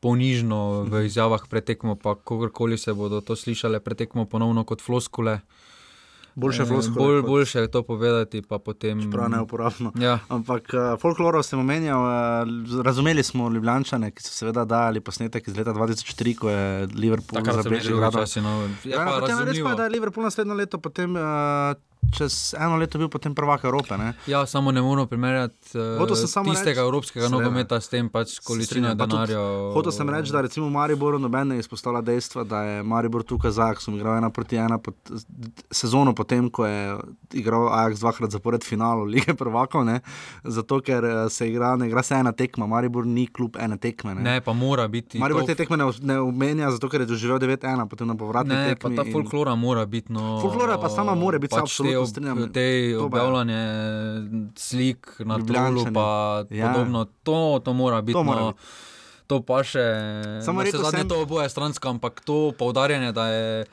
ponižno v izjavah pretekmo, pa kakorkoli se bodo to slišale pretekmo ponovno kot floskule. Boljše Eh, floskule Bolj, kot- boljše je to povedati, pa potem. Prav neuporabno. Ja, Ampak uh, folkloro sem omenjal, uh, razumeli smo Ljubljančane, ki so seveda dajali posnetek iz leta 2003, ko je Liverpool zabeležil gradom. časi. No, je Ja, pa potem res pa je, da je Liverpool naslednjo leto, potem uh, čez eno leto bil potem prvak Evrope. Ne? Ja, samo ne moramo primerjati uh, tistega reči- evropskega Seveda. nogometa s tem pač količino pa denarja. Hotel sem reči, da recimo Mariboru noben ne izpostavlja dejstva, da je Maribor tukaj z Ajaxom igral ena proti ena pot, sezono potem, ko je igral Ajax dvakrat zapored finalu lige prvakov, ne? zato ker eh, se igra, ne igra se ena tekma, Maribor ni klub ene tekme. Ne? Ne, pa mora biti. Maribor to- te tekme ne, ne omenja, zato ker je doživel 9-1, potem na povratni Ne, pa tekmi. ta in- folklora mora biti. No, Folklora pa sama mora biti, pač absolutno te ob-. Te je. objavljanje slik na. Trulu, pa Ja. podobno, to, to mora biti. To mora no, biti. to pa še. Samo da rekel zadnje sem- to oboje stransko, ampak to poudarjanje, da je.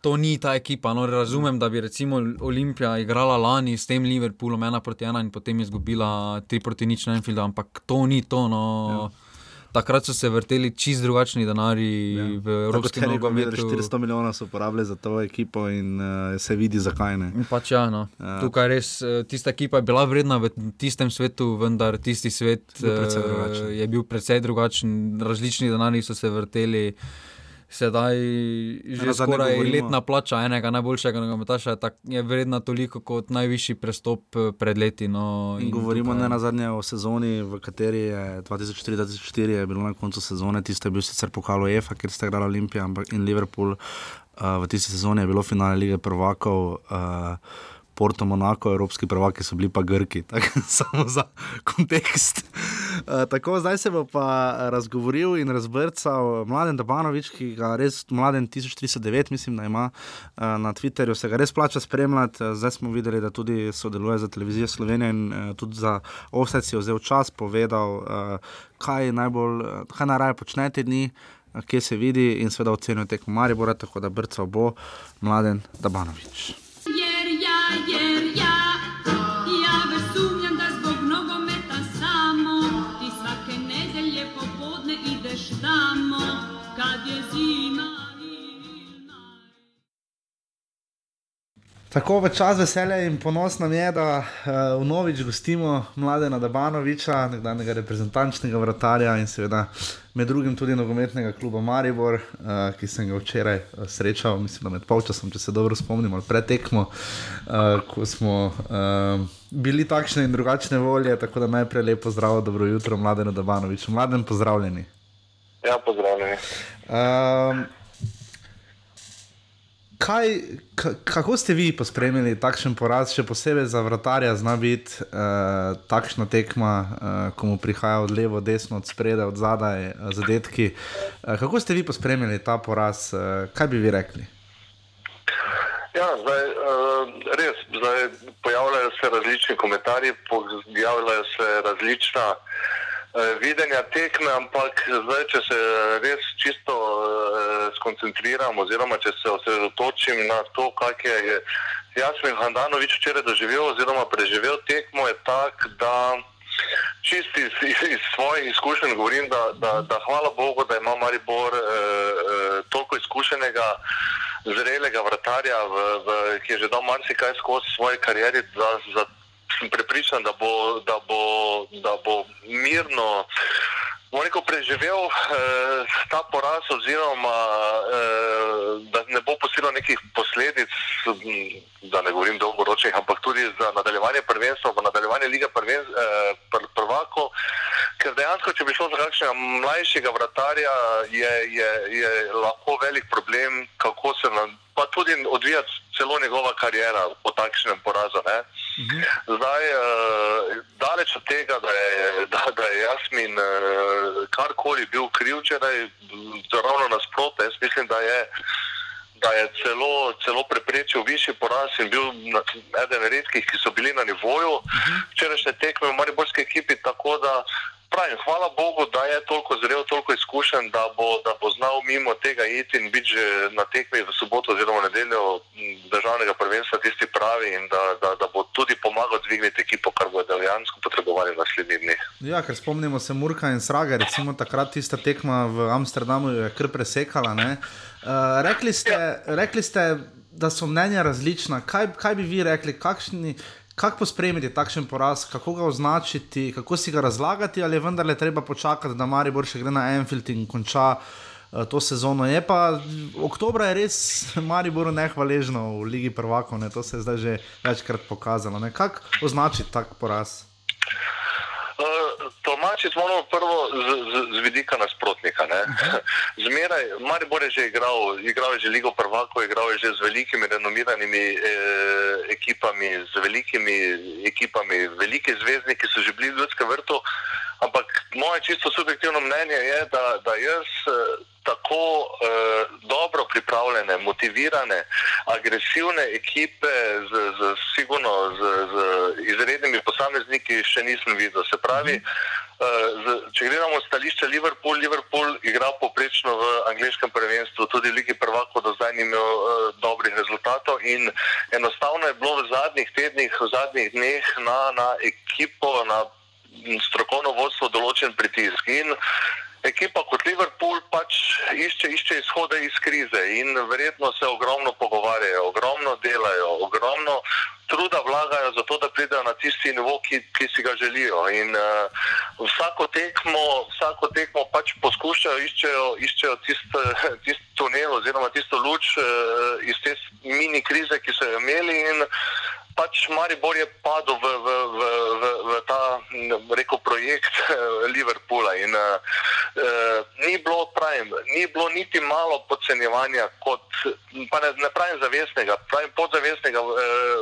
To ni ta ekipa. No, razumem, da bi recimo Olimpija igrala lani s tem Liverpoolom ena proti ena in potem izgubila tri proti nič na Enfieldu, ampak to ni to. No. Ja. Takrat so se vrteli čist drugačni denari ja. v evropskem nogometu. 400 milijonov so porabili za to ekipo in uh, se vidi, zakaj ne. Pač ja, no. Ja. Tukaj res eh, tista ekipa je bila vredna v tistem svetu, vendar tisti svet Bil precej eh, drugačen. je bil precej drugačen. Različni denarji so se vrteli. Sedaj že zadnje skoraj letna plača enega najboljšega nogometaša je, vredna toliko kot najvišji prestop eh, pred leti. No, In govorimo tukaj- ne na zadnje o sezoni, v kateri je 2004-2004 je bilo na koncu sezone, tiste je bil sicer pokal UEFA, kjer sta igrala Olimpija ampak- in Liverpool. Uh, v tisti sezoni je bilo finale lige prvakov. Uh, Porto, Monako, evropski prvaki so bili pa Grki, tako samo za kontekst. Uh, tako, zdaj se bo pa razgovoril in razbrcal mladen Dabanovič, ki ga res mladen 1309, mislim, da ima uh, na Twitterju, se ga res plača spremljati. Zdaj smo videli, da tudi sodeluje za televizijo Slovenije in uh, tudi za Offset si je vzel čas, povedal, uh, kaj najbolj, kaj najraje počne te dni. Kje se vidi, in seveda ocenjuje tekmo Maribora, tako da brcal bo mladen Dabanovič. Jer ja, ja, već da zbog nogometa samo ti svake nedelje popodne ideš tamo kad je zima Tako v čas veselja in ponos nam je, da uh, vnovič gostimo mladena Dabanoviča, nekdanjega reprezentančnega vratarja in seveda med drugim tudi nogometnega kluba Maribor, uh, ki sem ga včeraj uh, srečal, mislim, da med polčasom, če se dobro spomnim, ali pretekmo, uh, ko smo uh, bili takšne in drugačne volje. Tako da najprej lepo zdrav, dobro jutro, mladena Dabanovič. Mladen, pozdravljeni. Ja, pozdravljeni. Um, kaj, ka, kako ste vi pospremili takšen poraz, še posebej za vratarja, zna biti uh, takšna tekma, uh, ko mu prihaja od levo, desno, od spredaj, od zadaj, uh, zadetki. Uh, kako ste vi pospremili ta poraz, uh, kaj bi vi rekli? Ja, zdaj, uh, res, zdaj pojavljajo se različni komentarji, pojavljajo se različna uh, videnja tekme, ampak zdaj, če se res čisto uh, skoncentriram oziroma če se osredotočim na to, kak je, Jasmin Handanovič včeraj doživel oziroma preživel tekmo, je tak, da čisti iz, iz, svojih izkušenj govorim, da, da, da hvala Bogu, da ima Maribor uh, uh, toliko izkušenega zrelega vratarja, v, v, ki je že dal marsikaj skozi svoje karieri, da, da sem prepričan, da bo, da bo, da bo mirno rekel, preživel eh, ta poraz, oziroma eh, da ne bo posilo nekih posledic, da ne govorim dolgoročnih, ampak tudi za nadaljevanje prvenstva, v nadaljevanje lige prven, eh, pr, prvako. Ker dejansko, če bi šlo za kakšnega mlajšega vratarja, je, je, je lahko velik problem, kako se nam, pa tudi odvija celo njegova karijera po takšnem porazu. Ne? Zdaj, uh, daleč od tega, da je, da, da je Jasmin uh, karkoli bil kriv, če je ravno nasprotno. Jaz mislim, da je, da je celo, celo preprečil višji poraz in bil eden redkih, ki so bili na nivoju včerajšnje tekme v Mariborski ekipi. Tako da pravim, hvala Bogu, da je toliko zrel, toliko izkušen, da bo, da bo znal mimo tega iti in biti že na tekmi v soboto oziroma nedeljo državnega prvenstva tisti pravi in da, da, da bo tudi pomagal dvigniti ekipo, kar bo dejansko potrebovali v naslednjih dneh. Ja, ker spomnimo se Murka in Srage, recimo takrat tista tekma v Amsterdamu je kar presekala. ne. Uh, rekli, ste, rekli ste, da so mnenja različna. Kaj, kaj bi vi rekli, kakšni, kako pospremiti takšen poraz, kako ga označiti, kako si ga razlagati, ali je vendarle treba počakati, da Maribor še gre na Enfield in konča uh, to sezono. Je pa oktober je res Mariboru nehvaležno v Ligi prvakov, ne? to se je zdaj že večkrat pokazalo. ne. Kako označiti tak poraz? Uh, Tolmačiti moramo prvo z, z, z vidika nasprotnika. Ne? Zmeraj, Maribor je že igral, igral je že Ligo prvakov, igral je že z velikimi renomiranimi eh, ekipami, z velikimi ekipami, veliki zvezdniki so že bili v ljudskem vrtu. Ampak moje čisto subjektivno mnenje je, da, da jaz eh, tako eh, dobro pripravljene, motivirane, agresivne ekipe z, z, sigurno, z, z izrednimi posamezniki še nisem videl. Se pravi, eh, z, če gledamo stališče Liverpool, Liverpool igra poprečno v angliškem prvenstvu, tudi v Ligi prvakov do zdaj ni imel eh, dobrih rezultatov in enostavno je bilo v zadnjih tednih, v zadnjih dneh na, na ekipo, na strokovno vodstvo določen pritisk. In ekipa kot Liverpool pač išče, išče izhode iz krize in verjetno se ogromno pogovarjajo, ogromno delajo, ogromno truda vlagajo za to, da pridejo na tisti nivo, ki, ki si ga želijo. In uh, vsako, tekmo, vsako tekmo pač poskušajo, iščejo, iščejo tisto, tisto tunel oziroma tisto luč uh, iz te mini krize, ki so jo imeli. In, Pač Maribor je padel v, v, rekel, projekt Liverpoola. In, uh, ni, bilo, pravim, ni bilo niti malo podcenjevanja, kot, pa ne, ne pravim zavestnega, pravim podzavestnega uh,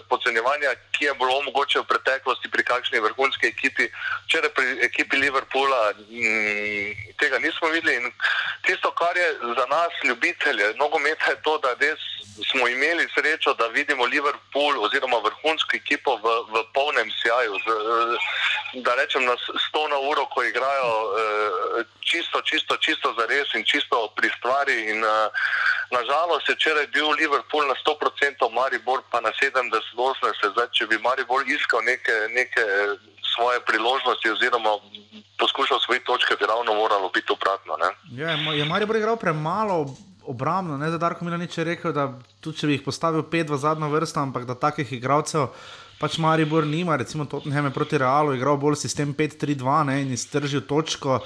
podcenjevanja, ki je bilo mogoče v preteklosti pri kakšni vrhunski ekipi. Včeraj pri ekipi Liverpoola m, tega nismo videli. In tisto, kar je za nas, ljubitelje nogometa, je to, da res smo imeli srečo, da vidimo Liverpool oziroma vrhunsko ekipo v, v polnem sjaju. Z, da rečem na 100 na uro, ko igrajo eh, čisto, čisto, čisto za res in čisto pri stvari. In, eh, nažalost je včeraj bil Liverpool na 100%, Maribor pa na 70-80%. Zdaj, če bi Maribor iskal neke, neke svoje priložnosti oziroma poskušal svoje točke, bi ravno moralo biti obratno. ne. Ja, je Maribor igral premalo obrambno, ne za Darko Milanič je rekel, da tudi če bi jih postavil pet v zadnjo vrsto, ampak da takih igralcev pač Maribor nima, recimo Tottenham je proti Realu igral bolj sistem 5-3-2 ne, in iztržil točko.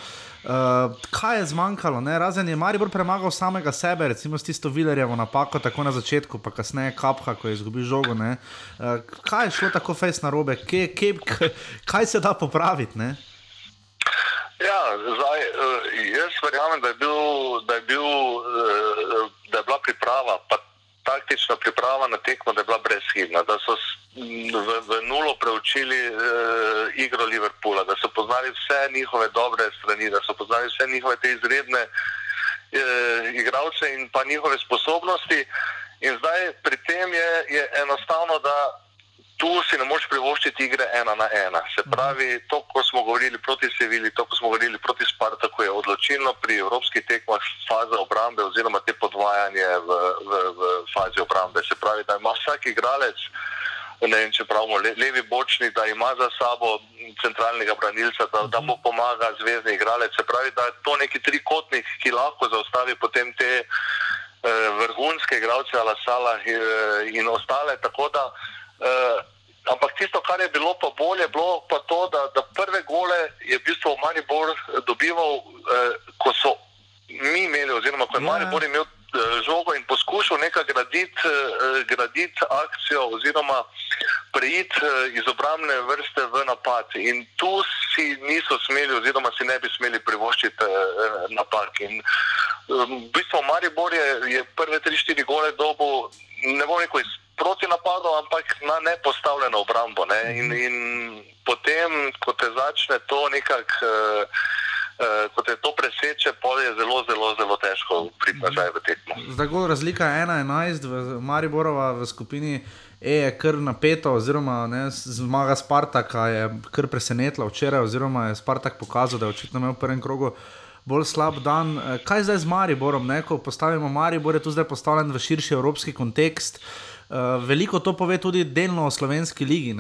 Uh, kaj je zmanjkalo, ne? razen je Maribor premagal samega sebe, recimo s tisto Vilerjevo napako, tako na začetku, pa kasneje Kapha, ko je izgubil žogo. Uh, kaj je šlo tako fejs na robe, kje, kje, kaj se da popraviti? Ne? Ja, zdaj, eh, jaz verjamem, da je, bil, da, je bil, da je bila priprava, pa taktična priprava na tekmo, da je bila brezhibna, da so v, v nulo preučili uh, igro Liverpoola, da so poznali vse njihove dobre strani, da so poznali vse njihove te izredne uh, igralce in pa njihove sposobnosti. In zdaj pri tem je, je enostavno, da tu si ne moreš privoščiti igre ena na ena. Se pravi, to, ko smo govorili proti Sevilji, to, ko smo govorili proti Spartaku, je odločilno pri evropskih tekmah faza obrambe oziroma te podvajanje v, v, v fazi obrambe. Se pravi, da ima vsak igralec, ne vem, če pravimo le, levi bočni, da ima za sabo centralnega branilca, da, da mu pomaga zvezdni igralec. Se pravi, da je to neki trikotnik, ki lahko zaustavi potem te eh, vrhunske igralce, Alasala eh, in ostale. Tako da, eh, ampak tisto, kar je bilo pa bolje, bilo pa to, da, da prve gole je v bistvu Maribor dobival, eh, ko so mi imeli, oziroma ko je Ja. Maribor imel eh, žogo in poskušal nekaj graditi eh, gradit akcijo oziroma preiti eh, iz obrambne vrste v napad. In tu si niso smeli oziroma si ne bi smeli privoščiti eh, napak. In eh, v bistvu Maribor je, je prve 3-4 gole dobo, ne bom rekel iz proti napadu, ampak na nepostavljeno obrambo. Ne? In, in potem, ko te začne to nekako. Eh, Uh, ko te to preseče, pol je zelo, zelo, zelo težko priti nazaj v tekmo. Zdaj, gol razlika je 1-11, v Mariborova v skupini E je kar napeta, oziroma ne, zmaga Spartaka je kar presenetila včeraj, oziroma je Spartak pokazal, da je očitno imel v prvem krogu bolj slab dan. Eh, Kaj zdaj z Mariborom, ne, ko postavimo Maribor, je tu zdaj postavljen v širši evropski kontekst. Uh, veliko to pove tudi delno o slovenski ligi.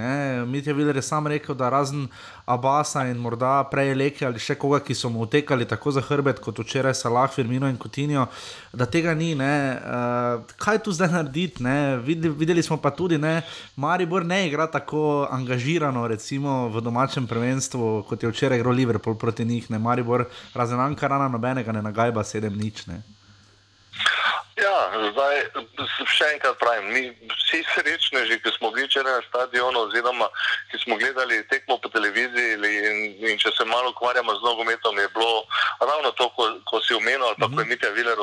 Mitja Viler je sam rekel, da razen Abasa in morda prej Leke ali še koga, ki so mu utekali tako za hrbet kot včeraj Salah, Firmino in Coutinho, da tega ni. Uh, kaj tu zdaj narediti? ne? Videli, videli smo pa tudi, da Maribor ne igra tako angažirano, recimo v domačem prvenstvu, kot je včeraj igral Liverpool proti njih. Ne? Maribor razen Ankarana nobenega ne nagajba sedem nič. Ne? Ja, zdaj še enkrat pravim, mi vsi srečneži, ki smo bili včeraj na stadionu, oziroma ki smo gledali tekmo po televiziji, in, in če se malo ukvarjamo z nogometom, je bilo ravno to, ko, ko si omenil, ali pa ko je Mitja Viler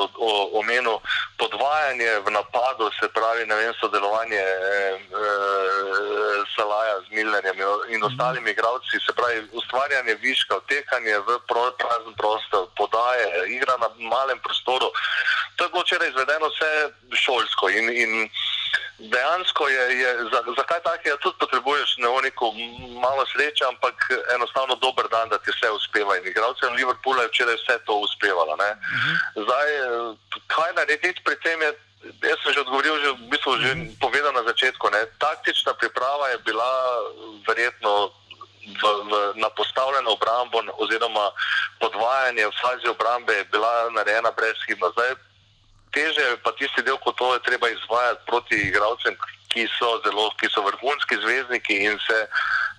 omenil, podvajanje v napadu, se pravi, ne vem, sodelovanje e, Salaja z Milnerjem in ostalimi igralci, se pravi, ustvarjanje viška, vtekanje v prazen prostor, podaje, igra na malem prostoru. To je bilo včeraj izvedeno vse šolsko in, in dejansko je, je za, zakaj tako, ja, tudi potrebuješ ne neko malo sreče, ampak enostavno dober dan, da ti vse uspeva. In igralcem Liverpoola je včeraj vse to uspevalo. ne. Zdaj, eh, kaj narediti pri tem je. Jaz sem že odgovoril, že, v bistvu že povedal na začetku. Ne. Taktična priprava je bila verjetno v, v, na postavljeno obrambo oziroma podvajanje v fazi obrambe je bila narejena brezhibno. Zdaj, teže pa tisti del, ko to je treba izvajati proti igralcem, ki so, zelo, ki so vrhunski zvezdniki in se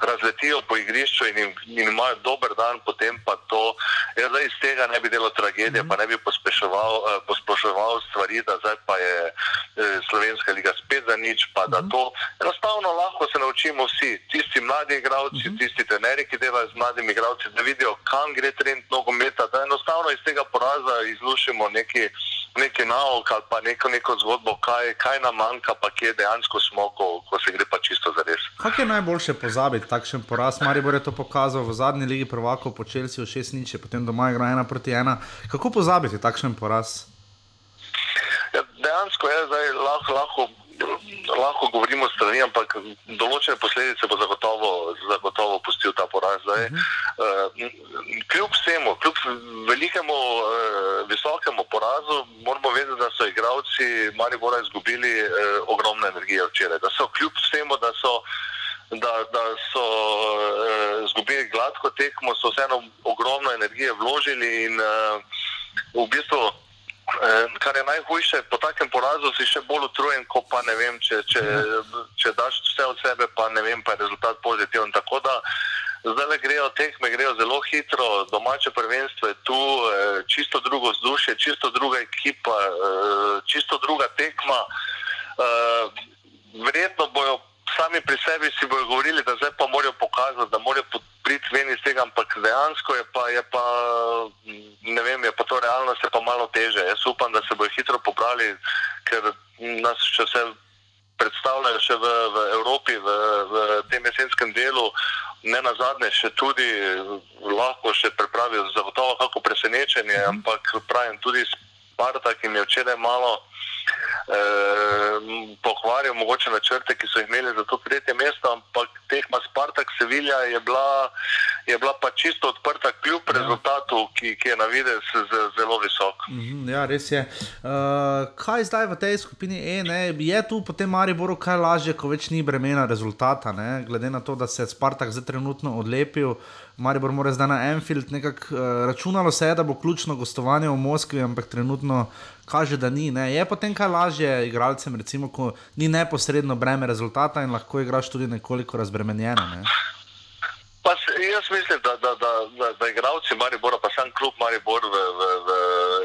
razletijo po igrišču in, in imajo dober dan, potem pa to, jaz zdaj iz tega ne bi delal tragedije, pa ne bi pospeševal, eh, posploševal stvari, da zdaj pa je eh, Slovenska liga spet za nič, pa da to enostavno lahko se naučimo vsi, tisti mladi igravci, tisti trenerji, ki delajo z mladimi igravci, da vidijo, kam gre trend nogometa, da enostavno iz tega poraza izlušimo neki, neki nauk ali pa neko, neko zgodbo, kaj, kaj nam manjka, pa kje dejansko smo, ko, ko se gre pa čisto za res. Kako je najboljše pozabiti takšen poraz? Maribor je to pokazal v zadnji ligi prvakov po Čelsiju 6 nič, potem doma igra 1 proti 1. Kako pozabiti takšen poraz? Ja, dejansko je zdaj lahko, lahko, lahko govorimo strani, ampak določene posledice bo zagotovo, zagotovo pustil ta poraz. Zdaj, uh, kljub vsemu, kljub velikemu, uh, visokemu porazu, moramo vedeti, da so igralci Maribora izgubili uh, ogromno energije včeraj. Da so kljub vsemu, da so. Da, da so uh, izgubili gladko tekmo, so vseeno ogromno energije vložili in uh, v bistvu Eh, Kar je najhujše, po takem porazu si še bolj utrujen, ko pa ne vem, če, če, če daš vse od sebe, pa ne vem, pa je rezultat pozitiven. Tako da zdaj le grejo tekme, grejo zelo hitro, domače prvenstvo je tu, eh, čisto drugo vzdušje, čisto druga ekipa, eh, čisto druga tekma. Eh, Verjetno bojo sami pri sebi si bojo govorili, da zdaj pa morajo pokazati, da morajo priti ven iz tega, ampak dejansko je pa, je pa, ne vem, je pa to realnost je pa malo teže. Jaz upam, da se bojo pobrali, ker nas še vse predstavljajo še v, v Evropi, v, v tem jesenskem delu, ne na zadnje, še tudi lahko še pripravijo zagotovo kako presenečenje, ampak pravim tudi Spartak jim je včeraj malo eh, pokvaril mogoče načrte, ki so jih imeli za to tretje mesto, Sevilja je bila, je bila pa čisto odprta kljub ja. rezultatu, ki, ki je na videz zelo visok. Mhm, Ja, res je. Uh, kaj zdaj v tej skupini E? Ne? Je tu potem Mariboru kaj lažje, ko več ni bremena rezultata, ne? glede na to, da se je Spartak zdaj trenutno odlepil. Maribor mora zdaj na Enfield, nekako uh, računalo se je, da bo ključno gostovanje v Moskvi, ampak trenutno kaže, da ni. Ne? Je potem kaj lažje igralcem, recimo, ko ni neposredno breme rezultata in lahko igraš tudi nekoliko razbremenjeno. Ne? Pa jaz mislim, da, da, da, da, da igravci Maribora, pa sam klub Maribor v, v, v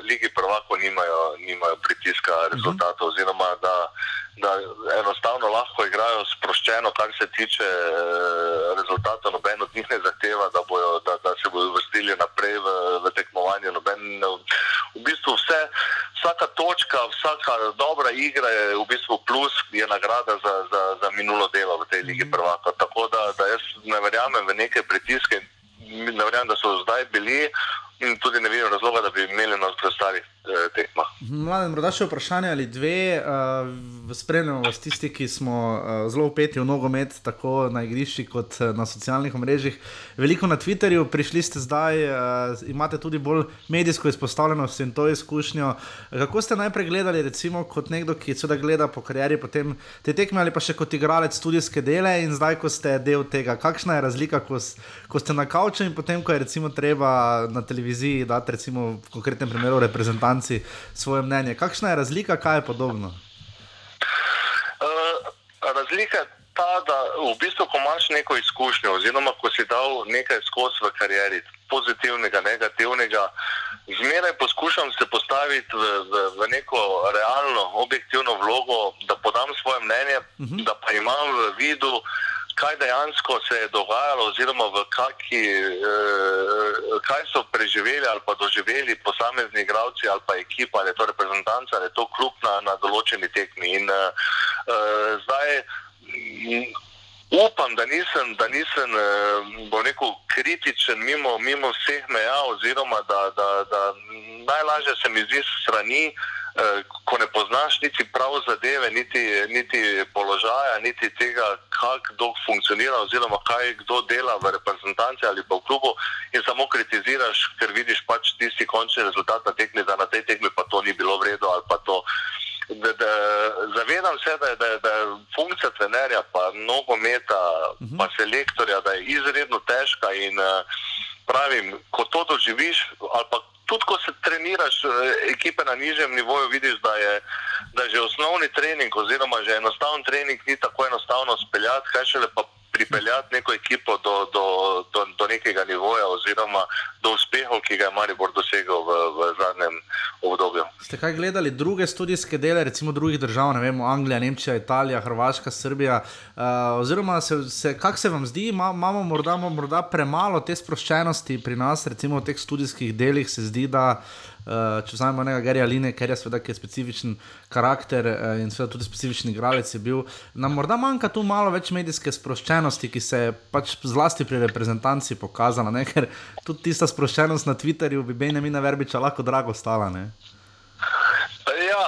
Ligi prvako nimajo, nimajo pritiska rezultatov, oziroma da, da enostavno lahko igrajo sproščeno, kar se tiče eh, rezultatov. Noben od njih ne zahteva, da, bojo, da, da se bodo vrstili naprej v, v tekmovanje. Noben, v bistvu vse, vsaka točka, vsaka dobra igra je v bistvu plus, je nagrada za, za, za minulo delo v tej Ligi prvaka. Tako da, da jaz ne verjamem v neke pritiske, ne verjamem, da so zdaj bili in tudi ne vidim razloga, da bi imeli na preostalih eh, tekmah. Mladen, morda še vprašanje ali dve. Uh, spremljamo vas tisti, ki smo uh, zelo upeti v nogomet, tako na igrišču kot uh, na socialnih omrežjih. Veliko na Twitterju, prišli ste zdaj, uh, imate tudi bolj medijsko izpostavljenost in to izkušnjo. Kako ste najprej gledali, recimo, kot nekdo, ki seveda gleda po karieri, potem te tekme ali pa še kot igralec studijske dele in zdaj, ko ste del tega, kakšna je razlika, ko, ko ste na kavču in potem, ko je recimo treba na televiziji dati, recimo v konkretnem primeru reprezentanci svoje mnenje. Kakšna je razlika, kaj je podobno? Uh, razlika ta, da v bistvu, ko imaš neko izkušnjo, oziroma ko si dal nekaj skozi v karieri, pozitivnega, negativnega, zmeraj poskušam se postaviti v, v, v neko realno, objektivno vlogo, da podam svoje mnenje, uh -huh. da pa imam v vidu, kaj dejansko se je dogajalo, oziroma kaki, eh, kaj so preživeli ali pa doživeli posamezni igralci ali pa ekipa, ali je to reprezentanca ali je to klub na, na določeni tekmi. In eh, eh, zdaj upam, da nisem, da nisem eh, bom rekel, kritičen mimo, mimo vseh meja, oziroma da, da, da najlažje se mi zdi strani. eh, Ko ne poznaš niti prav zadeve, niti, niti položaja, niti tega, kako kdo funkcionira, oziroma kaj kdo dela v reprezentanci ali pa v klubu, in samo kritiziraš, ker vidiš pač tisti končni rezultat na tekmi, da na tej tekmi pa to ni bilo v redu ali pa to. Da, da, zavedam se, da je, da, da je funkcija trenerja, pa nogometa, pa selektorja, da je izredno težka in eh, pravim, ko to doživiš, ali pa tudi ko se treniraš eh, ekipe na nižjem nivoju, vidiš, da je, da je že osnovni trening oziroma že enostaven trening ni tako enostavno speljati, kaj šele pa pripeljati neko ekipo oziroma do uspehov, ki ga je Maribor dosegel v, v zadnjem obdobju. Ste kaj gledali druge študijske dele, recimo drugih držav, ne vem, Anglija, Nemčija, Italija, Hrvaška, Srbija? Uh, oziroma, se, se, kako se vam zdi, Ma, imamo morda, morda premalo te sproščenosti pri nas, recimo v teh študijskih delih, se zdi, da. Uh, če vzamemo nekaj Gary Aline, ker je seveda ki je specifičen karakter uh, in seveda tudi specifičen igralec je bil, nam morda manjka tu malo več medijske sproščenosti, ki se je pač zlasti pri reprezentanci pokazala, ne? ker tudi tista sproščenost na Twitterju bi Benjamina Verbiča lahko drago stala. Ne? Ja,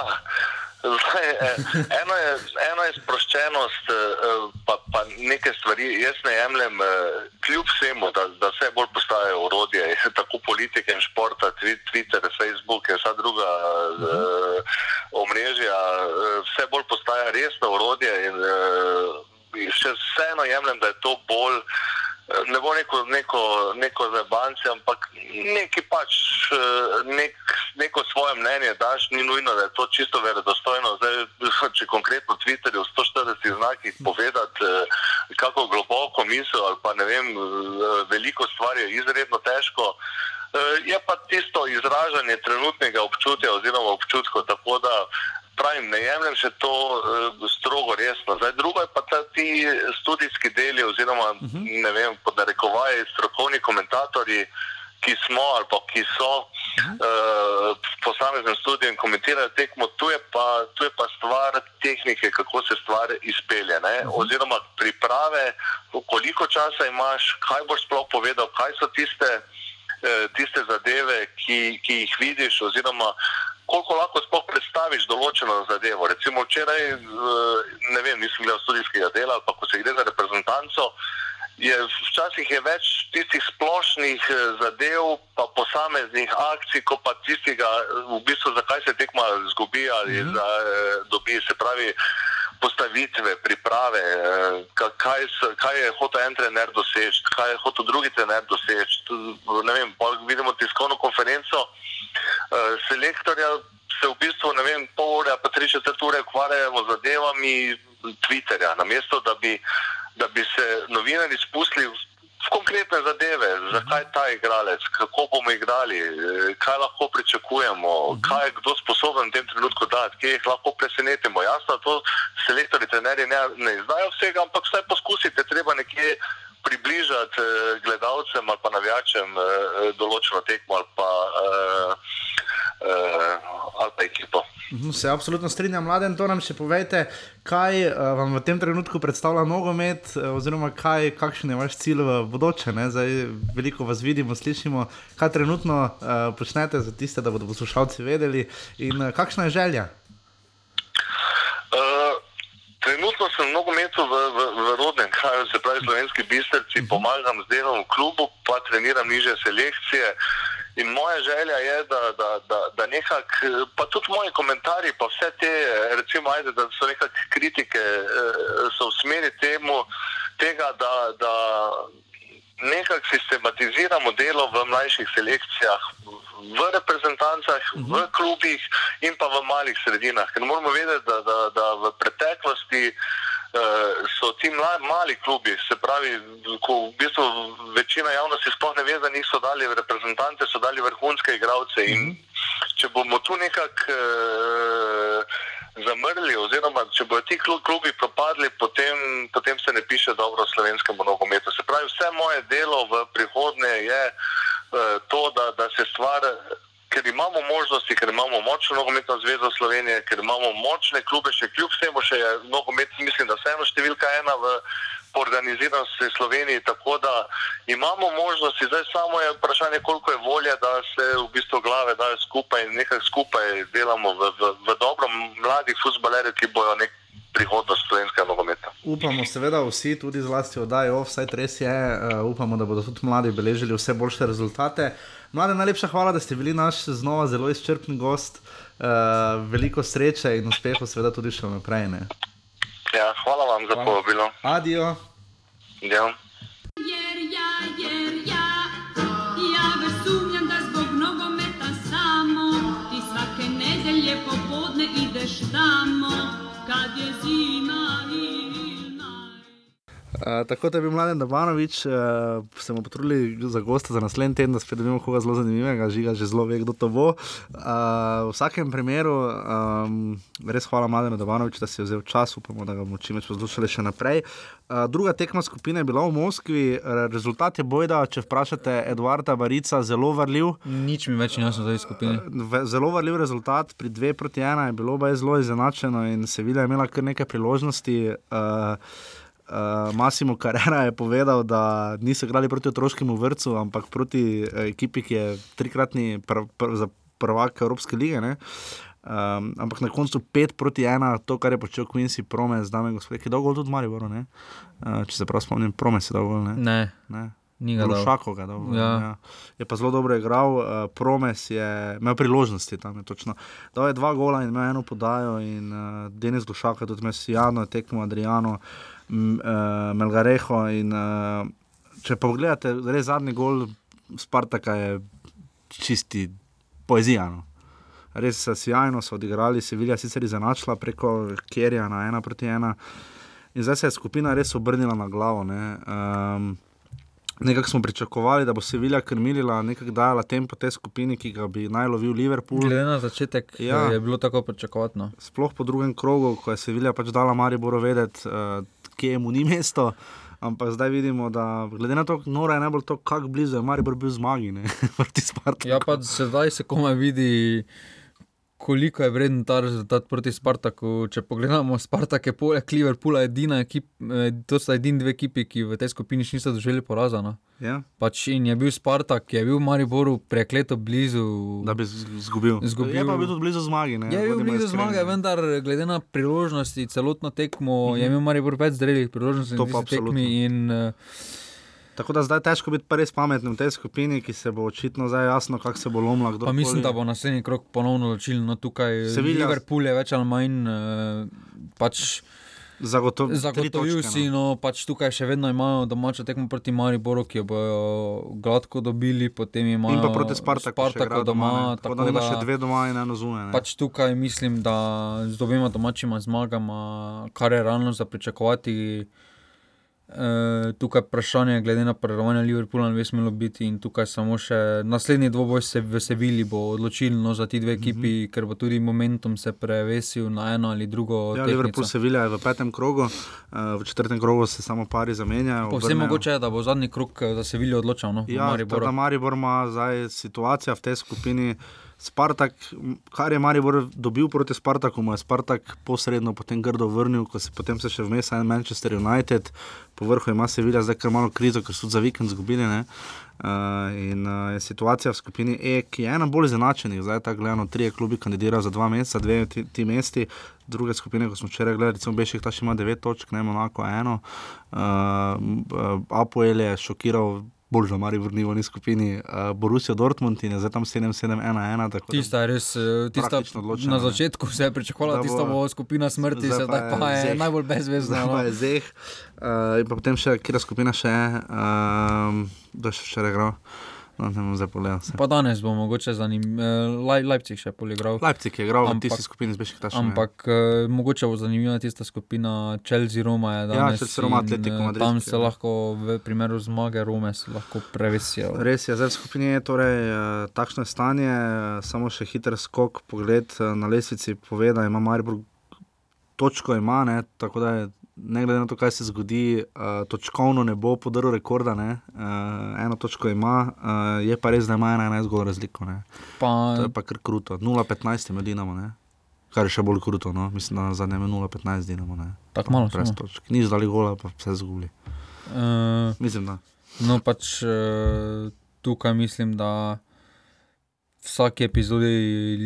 zdaj, eh, eno, je, eno je sproščenost, eh, pa, pa neke stvari. Jaz ne jemljem, eh, kljub vsemu, da, da vse bolj postajajo urodje, tako politike in športa, twi- Twitter, Facebook in vsa druga uh, omrežja, eh, vse bolj postaja resno urodje. In, uh, še vseeno jemljem, da je to bolj. eh, Ne bo neko, neko, neko zabanci, ampak neki pač eh, nek, neko svoje mnenje daš, ni nujno, da je to čisto verodostojno. Zdaj, če konkretno Twitterju v 140 znakih povedati, eh, kako globoko misel ali pa ne vem, eh, veliko stvari je izredno težko. Je pa tisto izražanje trenutnega občutja oziroma občutkov, tako da pravim, ne jemljem še to uh, strogo resno. Zdaj, drugo je pa ta, ti študijski deli oziroma uh -huh. ne vem, pod narekovaji strokovni komentatorji, ki smo ali pa ki so uh -huh. uh, v posameznem študiju in komentirajo tekmo, tu je, pa, tu je pa stvar tehnike, kako se stvar izpelje. Uh -huh. Oziroma priprave, koliko časa imaš, kaj boš sploh povedal, kaj so tiste eh, tiste zadeve, ki, ki jih vidiš, oziroma koliko lahko sploh predstaviš določeno zadevo. Recimo včeraj, eh, ne vem, nisem gledal študijskega dela, ali pa ko se gre za reprezentanco. Je, včasih je več tistih splošnih eh, zadev, pa posameznih akcij, kot pa tistega, eh, v bistvu, zakaj se tekma zgubi ali mm -hmm. za, dobi. Se pravi, postavitve, priprave, eh, ka- kaj, kaj je hotel en trener doseči, kaj je hotel drugi trener doseči. Vem, vidimo tiskovno konferenco eh, selektorja, se v bistvu vem, pol ure, pa tri četrt ure ukvarjamo z zadevami Twitterja, namesto da bi, da bi se novinari spustili v konkretne zadeve, zakaj ta igralec, kako bomo igrali, eh, kaj lahko pričakujemo, kaj je kdo sposoben v tem trenutku dati, kje jih lahko presenetimo. Jasno, to selektori, trenerji ne, ne izdajo vsega, ampak vsaj poskusite, treba nekje približati eh, gledalcem ali pa navijačem eh, določeno tekmo ali pa, eh, ali pa ekipo. Mhm, Se absolutno strinjam, mladen, to nam še povejte, kaj uh, vam v tem trenutku predstavlja nogomet, eh, oziroma kaj, kakšen je vaš cilj v bodoče. Ne? Zdaj, veliko vas vidimo, slišimo, kaj trenutno uh, počnete za tiste, da bodo poslušalci vedeli in uh, kakšna je želja. Uh, trenutno sem v nogometu v, v, v rodnem kraju, se pravi slovenski bistrci, pomagam z delom v klubu, pa treniram niže selekcije. In moja želja je, da, da, da, da nekako, pa tudi moji komentarji, pa vse te, recimo, ajde, da so nekako kritike, eh, so v smeri temu, tega, da, da nekako sistematiziramo delo v mlajših selekcijah, v reprezentancah, v klubih in pa v malih sredinah. Ker moramo vedeti, da, da, da v preteklosti uh, so ti mla, mali klubi, se pravi, ko v bistvu večina javnosti sploh ne ve, da niso dali reprezentante, so dali vrhunske igralce. In če bomo tu nekako uh, zamrli, oziroma če bodo ti klu- klubi propadli, potem, potem se ne piše dobro v slovenskem nogometu. Se pravi, vse moje delo v prihodnje je uh, to, da, da se stvar. Ker imamo možnosti, ker imamo močno nogometno zvezo Slovenije, ker imamo močne klube, še kljub vsemu, še je nogomet, mislim, da vseeno številka ena v organiziranosti Sloveniji. Tako da imamo možnosti, zdaj samo je vprašanje, koliko je volje, da se v bistvu glave dajo skupaj in nekaj skupaj delamo v, v, v dobro mladih futbalerjev, ki bojo nek prihodnost slovenskega nogometa. Upamo, seveda, vsi, tudi zlasti oddajo, vsaj res je, uh, upamo, da bodo tudi mladi beležili vse boljše rezultate. Mlade, najlepša hvala, da ste bili naš znova zelo izčrpen gost. Uh, veliko sreče in uspehov, seveda tudi še naprej. Ne? Ja, hvala vam za povabilo. Adijo. Ja. Uh, tako da je bil mladen Dabanovič, uh, se bomo potrudili za gosta za naslednji teden, da spet dobimo koga zelo zanimivega, žiga že zelo ve, kdo to bo. Uh, v vsakem primeru, um, res hvala mladenu Dabanoviču, da si je vzel čas, upamo, da ga bomo čim več poslušali še naprej. Uh, druga tekma skupine je bila v Moskvi, Re- rezultat je bojda, če vprašate Eduarda Barica, zelo varljiv. Nič mi več ni jasno za te skupine. Ve- Zelo varljiv rezultat, pri 2 proti 1 je bilo zelo izenačeno in Sevilla je imela kar nekaj priložnosti. Uh, uh, Massimo Carrera je povedal, da niso igrali proti otroškemu vrtu, ampak proti uh, ekipi, ki je trikratni pr pr za prvak Evropske lige. Ne? Um, ampak na koncu 5 proti 1, to, kar je počel Quincy Promes, dame in gospodje, ki je dolgo tudi ne? Uh, če se prav spomnim, Promes je dolgo. Ne? Ne, Ne? ni ga dal. Ja. Ja. Je pa zelo dobro igral, uh, Promes je imel priložnosti tam. Je točno. Dal je dva gola in imel eno podajo. In uh, Denis Glušaka, tudi Mesijano, tekmo Adriano, m, uh, Melgareho. In, uh, če pa pogledate, res zadnji gol Spartaka je čisti poezija. No. Res eh, sjajno so odigrali, Sevilja sicer izenačila preko Kerja na ena proti ena. In zdaj se je skupina res obrnila na glavo. Ne. Um, Nekako smo pričakovali, da bo Sevilja krmilila, nekako dajala tempo tej skupini, ki ga bi naj lovil Liverpool. Glede na začetek Ja. ja. je bilo tako pričakovati. Sploh po drugem krogu, ko je Sevilja pač dala Mariboru vedeti, uh, kje mu ni mesto. Ampak zdaj vidimo, da glede na to, nora je najbolj to, kako blizu je Maribor bil zmagi, ne proti Spartaku. Ja, pa sedaj se komaj vidi, koliko je vreden ta rezultat proti Spartaku. Če pogledamo, Spartak je poleg Liverpoola edina ekipa, to sta edini dve ekipi, ki v tej skupini še niso doživeli poraza. No. Ja, Pač in je bil Spartak, je bil Mariboru prekleto blizu. da bi z- izgubil. Izgubil. Je pa bil tudi blizu zmagi. Ne, Je bil blizu zmage, vendar glede na priložnosti, celotno tekmo, mm -hmm. je imel Maribor več zrelih priložnosti To pa. In, uh, Tako da zdaj je težko biti res pameten v tej skupini, ki se bo očitno zdaj jasno, kako se bo lomila. pa mislim, da bo naslednji krok ponovno ločil. No, tukaj Sevilla- Liverpool je več ali manj. Uh, pač, Zagotov, Zagotovil točke, si, no, pač tukaj še vedno imajo domačo tekmo proti Mariboru, ki jo bojo gladko dobili, potem imajo In pa proti Spartaku, Spartaku igrajo doma. ne. Tako da ima še dve doma in eno zunaj. Pač tukaj mislim, da z obema domačima zmagama, kar je realno za pričakovati. E, tukaj vprašanje, glede na prervanje Liverpoola, ne bi smelo biti. In tukaj samo še naslednji dvoboj se v Sevilji bo odločil no, za ti dve ekipi, mm. -hmm. ker bo tudi momentum se prevesil na eno ali drugo. Ja. Liverpool Sevilla je v petem krogu, uh, v četrtem krogu se samo pari zamenjajo. Povsem mogoče je, da bo zadnji krok eh, za Sevilijo odločal. No, Ja, da Maribor ima zdaj situacijo v tej skupini. Spartak, kar je Maribor dobil proti Spartaku, mu je Spartak posredno potem grdo vrnil, ko se potem se še vmes en Manchester United, po vrhu ima Sevilla zdaj kar malo krizo, ker so za vikend izgubili. Uh, in uh, je situacija v skupini E, ki je ena bolj izenačenih, zdaj tako gledano, tri klubi kandidirajo za dva meseca, dve ti, ti mesti, druge skupine, ko smo včeraj gledali, recimo Bešik, ta še ima devet točk, ne Monako eno. Uh, Apoel je šokiral. Bolj že mari vrnivo ni skupini, uh, Borussia Dortmund in je zdaj tam 7-7-1-1. tako da- Tista je res, eh, tista, na začetku se je pričakovalo, Da da tista bo skupina smrti, zdaj sedaj pa je Zeh. najbolj pa No. je Zeh. Uh, in pa potem še, kera skupina še je, um, kdo je še včeraj igral. No, ne bom zdaj pogledal. se. Pa danes bo mogoče zanimivo, uh, Leipzig še poligral. Leipzig je igral v Ampak- tisti skupini z Bešiktašem. Ampak uh, mogoče bo zanimiva tista skupina Chelsea Roma. Je Ja, danes Chelsea, Roma, Atletico eh, Madrid, Tam ki se je- lahko v primeru zmage Rome lahko prevesijo. Res je, zdaj v skupini je torej, uh, takšno je stanje, samo še hiter skok, pogled na lesvici pove, da ima Maribor točko, ima, ne, tako da je, ne glede na to, kaj se zgodi, uh, točkovno ne bo podaril rekorda, ne, uh, eno točko ima, uh, je pa res, da ima 11 gol razliko. Ne. Pa, To je pa kar kruto, 0-15 je med Dinamo, ne. Kar je še bolj kruto, no? mislim, da zadnje je 0-15 Dinamo. ne. tako malo. Samo. točk. Ni zdali gola, pa vse zgubili. Uh, Mislim, da. No, pač uh, tukaj mislim, da vsaki epizodi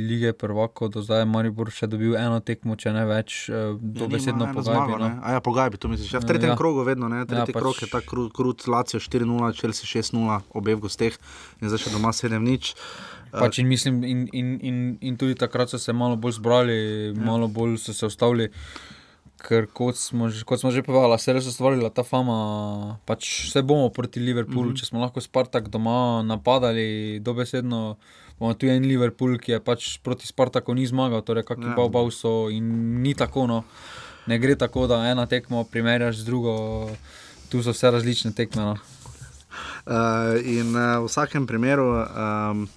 lige prvako do zdaj je Maribor še dobil eno tekmo, če ne več, dobesedno Ja, nima eno pogajbi. No. A ja, pogajbi, to misliš. Ja, v tretjem Ja. krogu vedno, ne. Tretji ja, pač- krog je tako krut, krut Lacijo 4-0, Chelsea 6-0, obe v gosteh in zdaj še doma 7-0. Pač in, mislim, in, in, in, in tudi takrat so se malo bolj zbrali, ja. malo bolj so se ustavili. Ker kot smo, kot smo že povedali, se je res ustvarila ta fama. Pač vse bomo proti Liverpoolu, mm -hmm. če smo lahko Spartak doma napadali, dobesedno. Imamo tu en Liverpool, ki je pač proti Spartaku ni zmagal, torej kakšni Ja. bau so in ni tako. No. Ne gre tako, da ena tekmo primerjaš z drugo. tu so vse različne tekme. No. Uh, in uh, v vsakem primeru, um,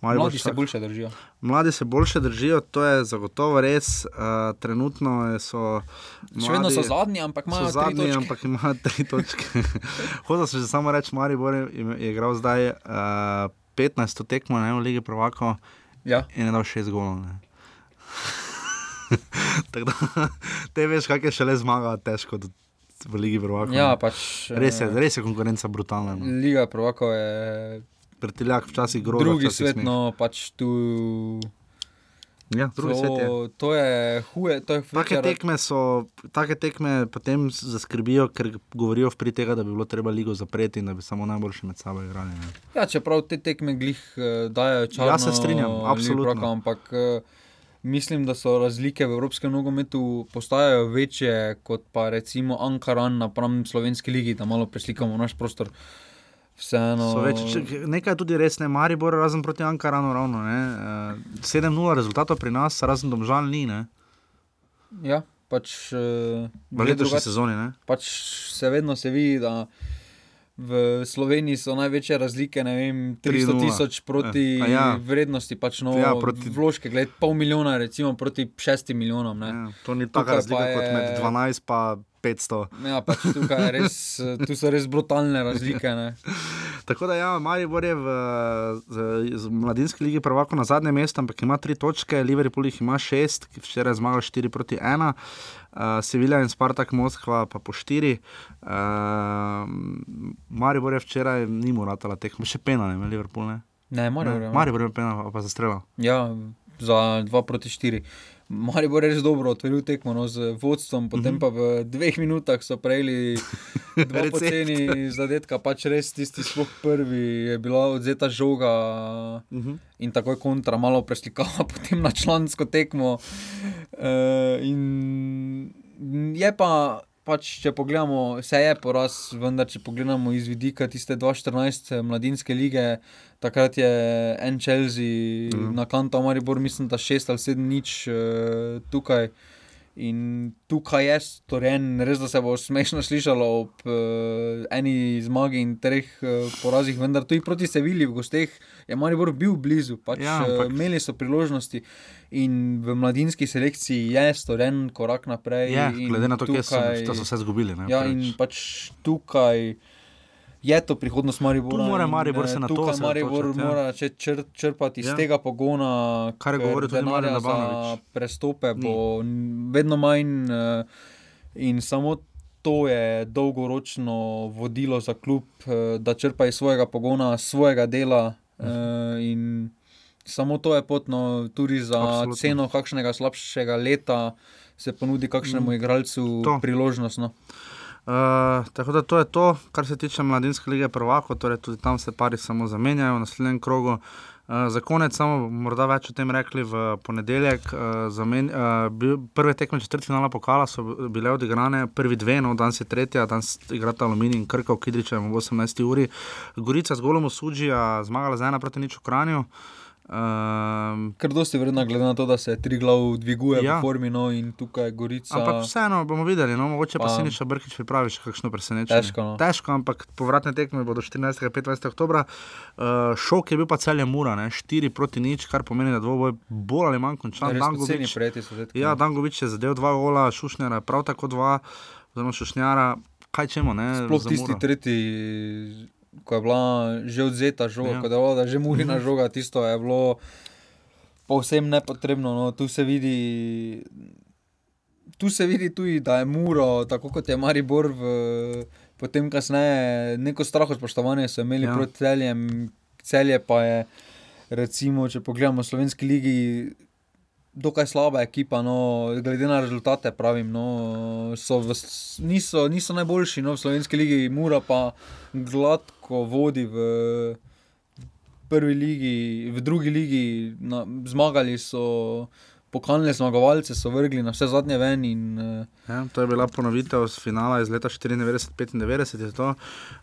Mladi se boljše držijo. Mladi se boljše držijo, to je zagotovo res. Uh, trenutno so. Še vedno so zadnji, ampak imajo so zadnji, tri točke. ampak imajo tri točke. Hočem se že samo reči, Maribor je, je igral zdaj uh, 15 tekmo ne, v Ligi Prvako Ja. in je dal 6 golov. Tako da te veš, kak je šele zmaga, težko v Ligi Prvako. Ja, pač, res, je, eh, res je konkurenca brutalna. No. Liga prvako je Prtiljak včasih grozi. drugi svet, no pač tu. Ja, drugi to, svet je. to je huje. To je Take tekme, so, take tekme potem zaskrbijo, ker govorijo v prid tega, da bi bilo treba ligo zapreti in da bi samo najboljši med sabo igrali. Ne. Ja, čeprav te tekme glih uh, dajo čas. Ja, se strinjam, absolutno. Ampak uh, mislim, da so razlike v evropskem nogometu postajajo večje kot pa recimo Ankaran napram slovenski ligi, da malo preslikamo naš prostor. Vseeno. So Več, če, nekaj tudi res, ne Maribor, razen proti Ankaranu, ravno. Eh, 7-0 rezultatov pri nas, razen domžal ni, ne? Ja, pač. Uh, v letošnji sezoni. Ne? pač se vedno se vidi, da v Sloveniji so največje razlike, ne vem, 300 3:0. tisoč proti Ja, ja, vrednosti, pač no, Ja, proti- vložke, gled, pol milijona, recimo proti šestim milijonom. Ne. Ja, to ni taka razlika je... kot med 12 in 500. Ja, pač tukaj res, tu so res brutalne razlike. Ne. Tako da, ja, Maribor je v, z, z mladinski ligi prvako na zadnjem mestu, ampak ima tri točke, Liverpool jih ima šest, včeraj je zmagal 4 proti 1, uh, Sevilla in Spartak Moskva pa po 4. Uh, Maribor je včeraj ni mu ratala tekmo, še pena, ne, Liverpool ne. Ne, Maribor, ja. Maribor je pena, pa zastrela. Ja, za 2 proti 4. Maribor je res dobro otvoril tekmo no, z vodstvom, potem Mhm. pa v dveh minutah so prejeli dva poceni zadetka, pač res tisti sploh prvi je bila odzeta žoga Mhm. in takoj kontra, malo preslikava potem na člansko tekmo. Uh, in je pa. Pač, če pogledamo, se je poraz, vendar če pogledamo iz vidika tiste 2014 mladinske lige, takrat je en Chelsea mm. na kantu, Maribor, mislim, da 6 ali 7 nič uh, tukaj. In tukaj je storjen, res da se bo smešno slišalo ob uh, eni zmagi in treh uh, porazih, vendar tudi proti Sevilji v gosteh je Maribor bil blizu, pač Ja, ja, ampak- uh, imeli so priložnosti in v mladinski selekciji je storjen korak naprej. In glede na to, kje so, tukaj- so vse izgubili. Ne, Ja, prvič. in pač tukaj je to prihodnost Maribora. Tu mora in, Maribor eh, se na to tukaj Maribor osredotočiti, ja. mora če- čr, črpati iz Ja. ja. tega pogona, Kar je govoril tudi denarja Marjan za Labanović. prestope Ni. bo n- vedno manj eh, in samo. To je dolgoročno vodilo za klub, eh, da črpa iz svojega pogona, svojega dela. eh, In samo to je potno, tudi za Absolutno. Absolutno. ceno kakšnega slabšega leta se ponudi kakšnemu igralcu To. priložnost. No. Uh, tako da to je to, kar se tiče mladinske lige prvako, torej tudi tam se pari samo zamenjajo v naslednjem krogu. Uh, za konec samo morda več o tem rekli v ponedeljek. Uh, zamen, uh, bil, prve tekme četrtfinala pokala so bile odigrane, prvi dve, no danes je tretja, danes igrata Aluminij in Krka v Kidričem ob 18. uri. Gorica z golom v Suđija zmagala z ena proti nič v Kranju. Um, Ker dosti vredno, glede na to, da se tri glav dviguje Ja. ja. v formi, no in tukaj Gorica. Ampak vseeno bomo videli, no, mogoče pa, pa si nič Brkič pripravi še kakšno presenečenje. Težko, no. Težko, ampak povratne tekme bodo 14. in 15. oktober. Uh, šok je bil pa celje Mura, ne? 4 proti nič, kar pomeni, da dvoboj bolj ali manj končan. Dangovič, zdaj. ja, Dangovič je zadev dva gola, Šušnjara prav tako dva, oziroma Šušnjara, kaj čemo, ne? Sploh tisti tretji, ko je bila že odzeta žoga, Ja. ko je bila da že murina žoga, tisto je bilo povsem nepotrebno. No. Tu se vidi. Tu se vidi tudi, da je Muro, tako kot je Maribor, v, potem kasneje neko straho spoštovanje so imeli Ja. proti celjem, celje pa je, recimo, če pogledamo slovenski ligi, dokaj slaba ekipa, no, glede na rezultate, pravim. No, v, niso, niso najboljši no, v slovenski ligi, Mura pa gladko vodi v prvi ligi, v drugi ligi, na, zmagali so pokalne zmagovalce so vrgli na vse zadnje ven. In, uh, Ja, to je bila ponovitev z finala iz leta 94-95.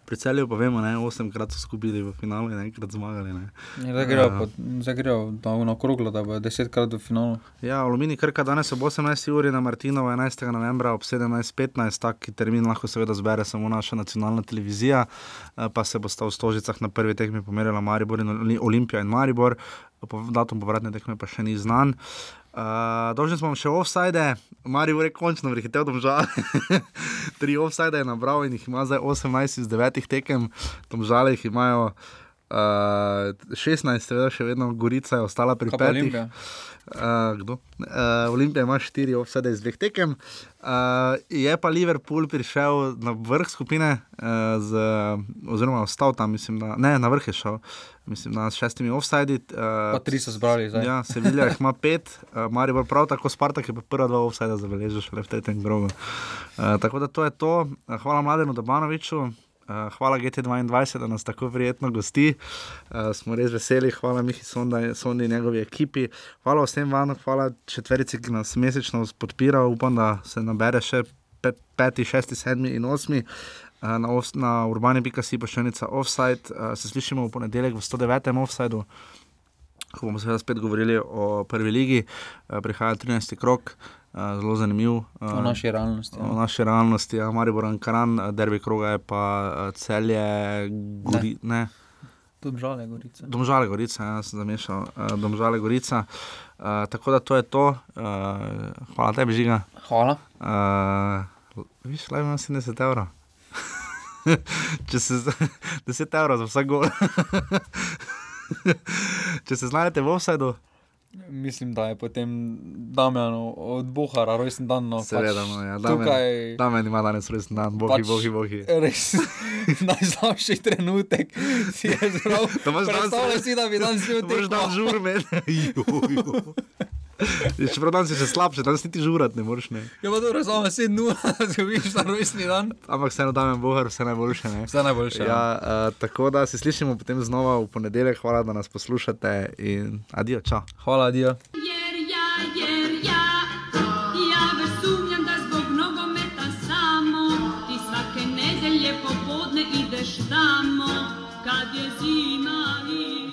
Pri celju pa vemo, da osemkrat so skupili v finalu in enkrat zmagali. Ne. zdaj grejo, po, zdaj grejo na, na kroglo, da bo desetkrat v finalu. Ja, Alumini Krka danes ob 18. uri na Martinovo 11. novembra ob 17.15, taki termin lahko seveda zbere samo naša nacionalna televizija, eh, pa se bo sta v Stožicah na prvi tekmi pomerila Maribor in Oli- Olimpija in Maribor, datum povratne tekme pa še ni znan. Uh, Dolžni smo še offside, Marijo je končno vrhitev domžal. Tri offside je nabral in jih ima zdaj 18 iz 9 tekem, domžale jih imajo uh, 16, seveda še vedno Gorica je ostala pri pa petih. Olimpija? Uh, kdo? Uh, Olimpija ima štiri offside iz dveh tekem. Uh, je pa Liverpool prišel na vrh skupine, uh, z, oziroma ostal tam, mislim, da, ne, na vrh je šel, mislim, da s šestimi. Pa Uh, tri so zbrali zdaj. Ja, Sevilja jih ima pet, uh, Maribor prav tako, Spartak je pa prva dva offside zabeležil šele v tretjem krogu. Uh, tako da to je to. Hvala Mladenu Dobanoviču. Uh, hvala GT22, da nas tako prijetno gosti. Uh, smo res veseli, hvala Mihi Sonda- Sondi in njegovi ekipi. Hvala vsem vam, hvala četverici, ki nas mesečno podpira. Upam, da se nabere še pe, peti, šesti, sedmi in osmi. Uh, Na, off- na urbani.si enica offside. Uh, se slišimo v ponedeljek v 109. offsideu ko bomo seveda spet govorili o prvi ligi, eh, prihaja 13. krok, eh, zelo zanimiv. eh, V naši realnosti. Ja. naši realnosti, ja, Maribor Ankaran, eh, derbi kroga je pa eh, celje, gori, ne. ne, Domžale, Gorica. domžale Gorica, ja, sem zamešal, uh, domžale Gorica. Uh, tako da to je to, uh, hvala tebi, Žiga. Hvala. Uh, Viš, lajmo na 70 evrov. Če se z- 10 evrov za vsak gol. Če se znajdete v offsajdu, Mislim, da je potem Damjan od Bohara rojsten dan. No, seveda, no, ja, tukaj da meni ima danes rojsten dan, bohi, Pač- bohi, bohi. res najslabši trenutek si je zelo. Da imaš danes- Predstavljaj si, da bi danes snil Moraš dan tekmo. žurme. Čeprav danes je še slabše, danes niti žurat ne moreš. Ne. Ja, pa dobro, samo 7-0, da zgubiš na rojstni dan. Ampak vseeno dajem bohar, vse najboljše. Ne. Vse najboljše. Ja, uh, tako da se slišimo potem znova v ponedeljek. Hvala, da nas poslušate in adijo, čau. Hvala, Yeah.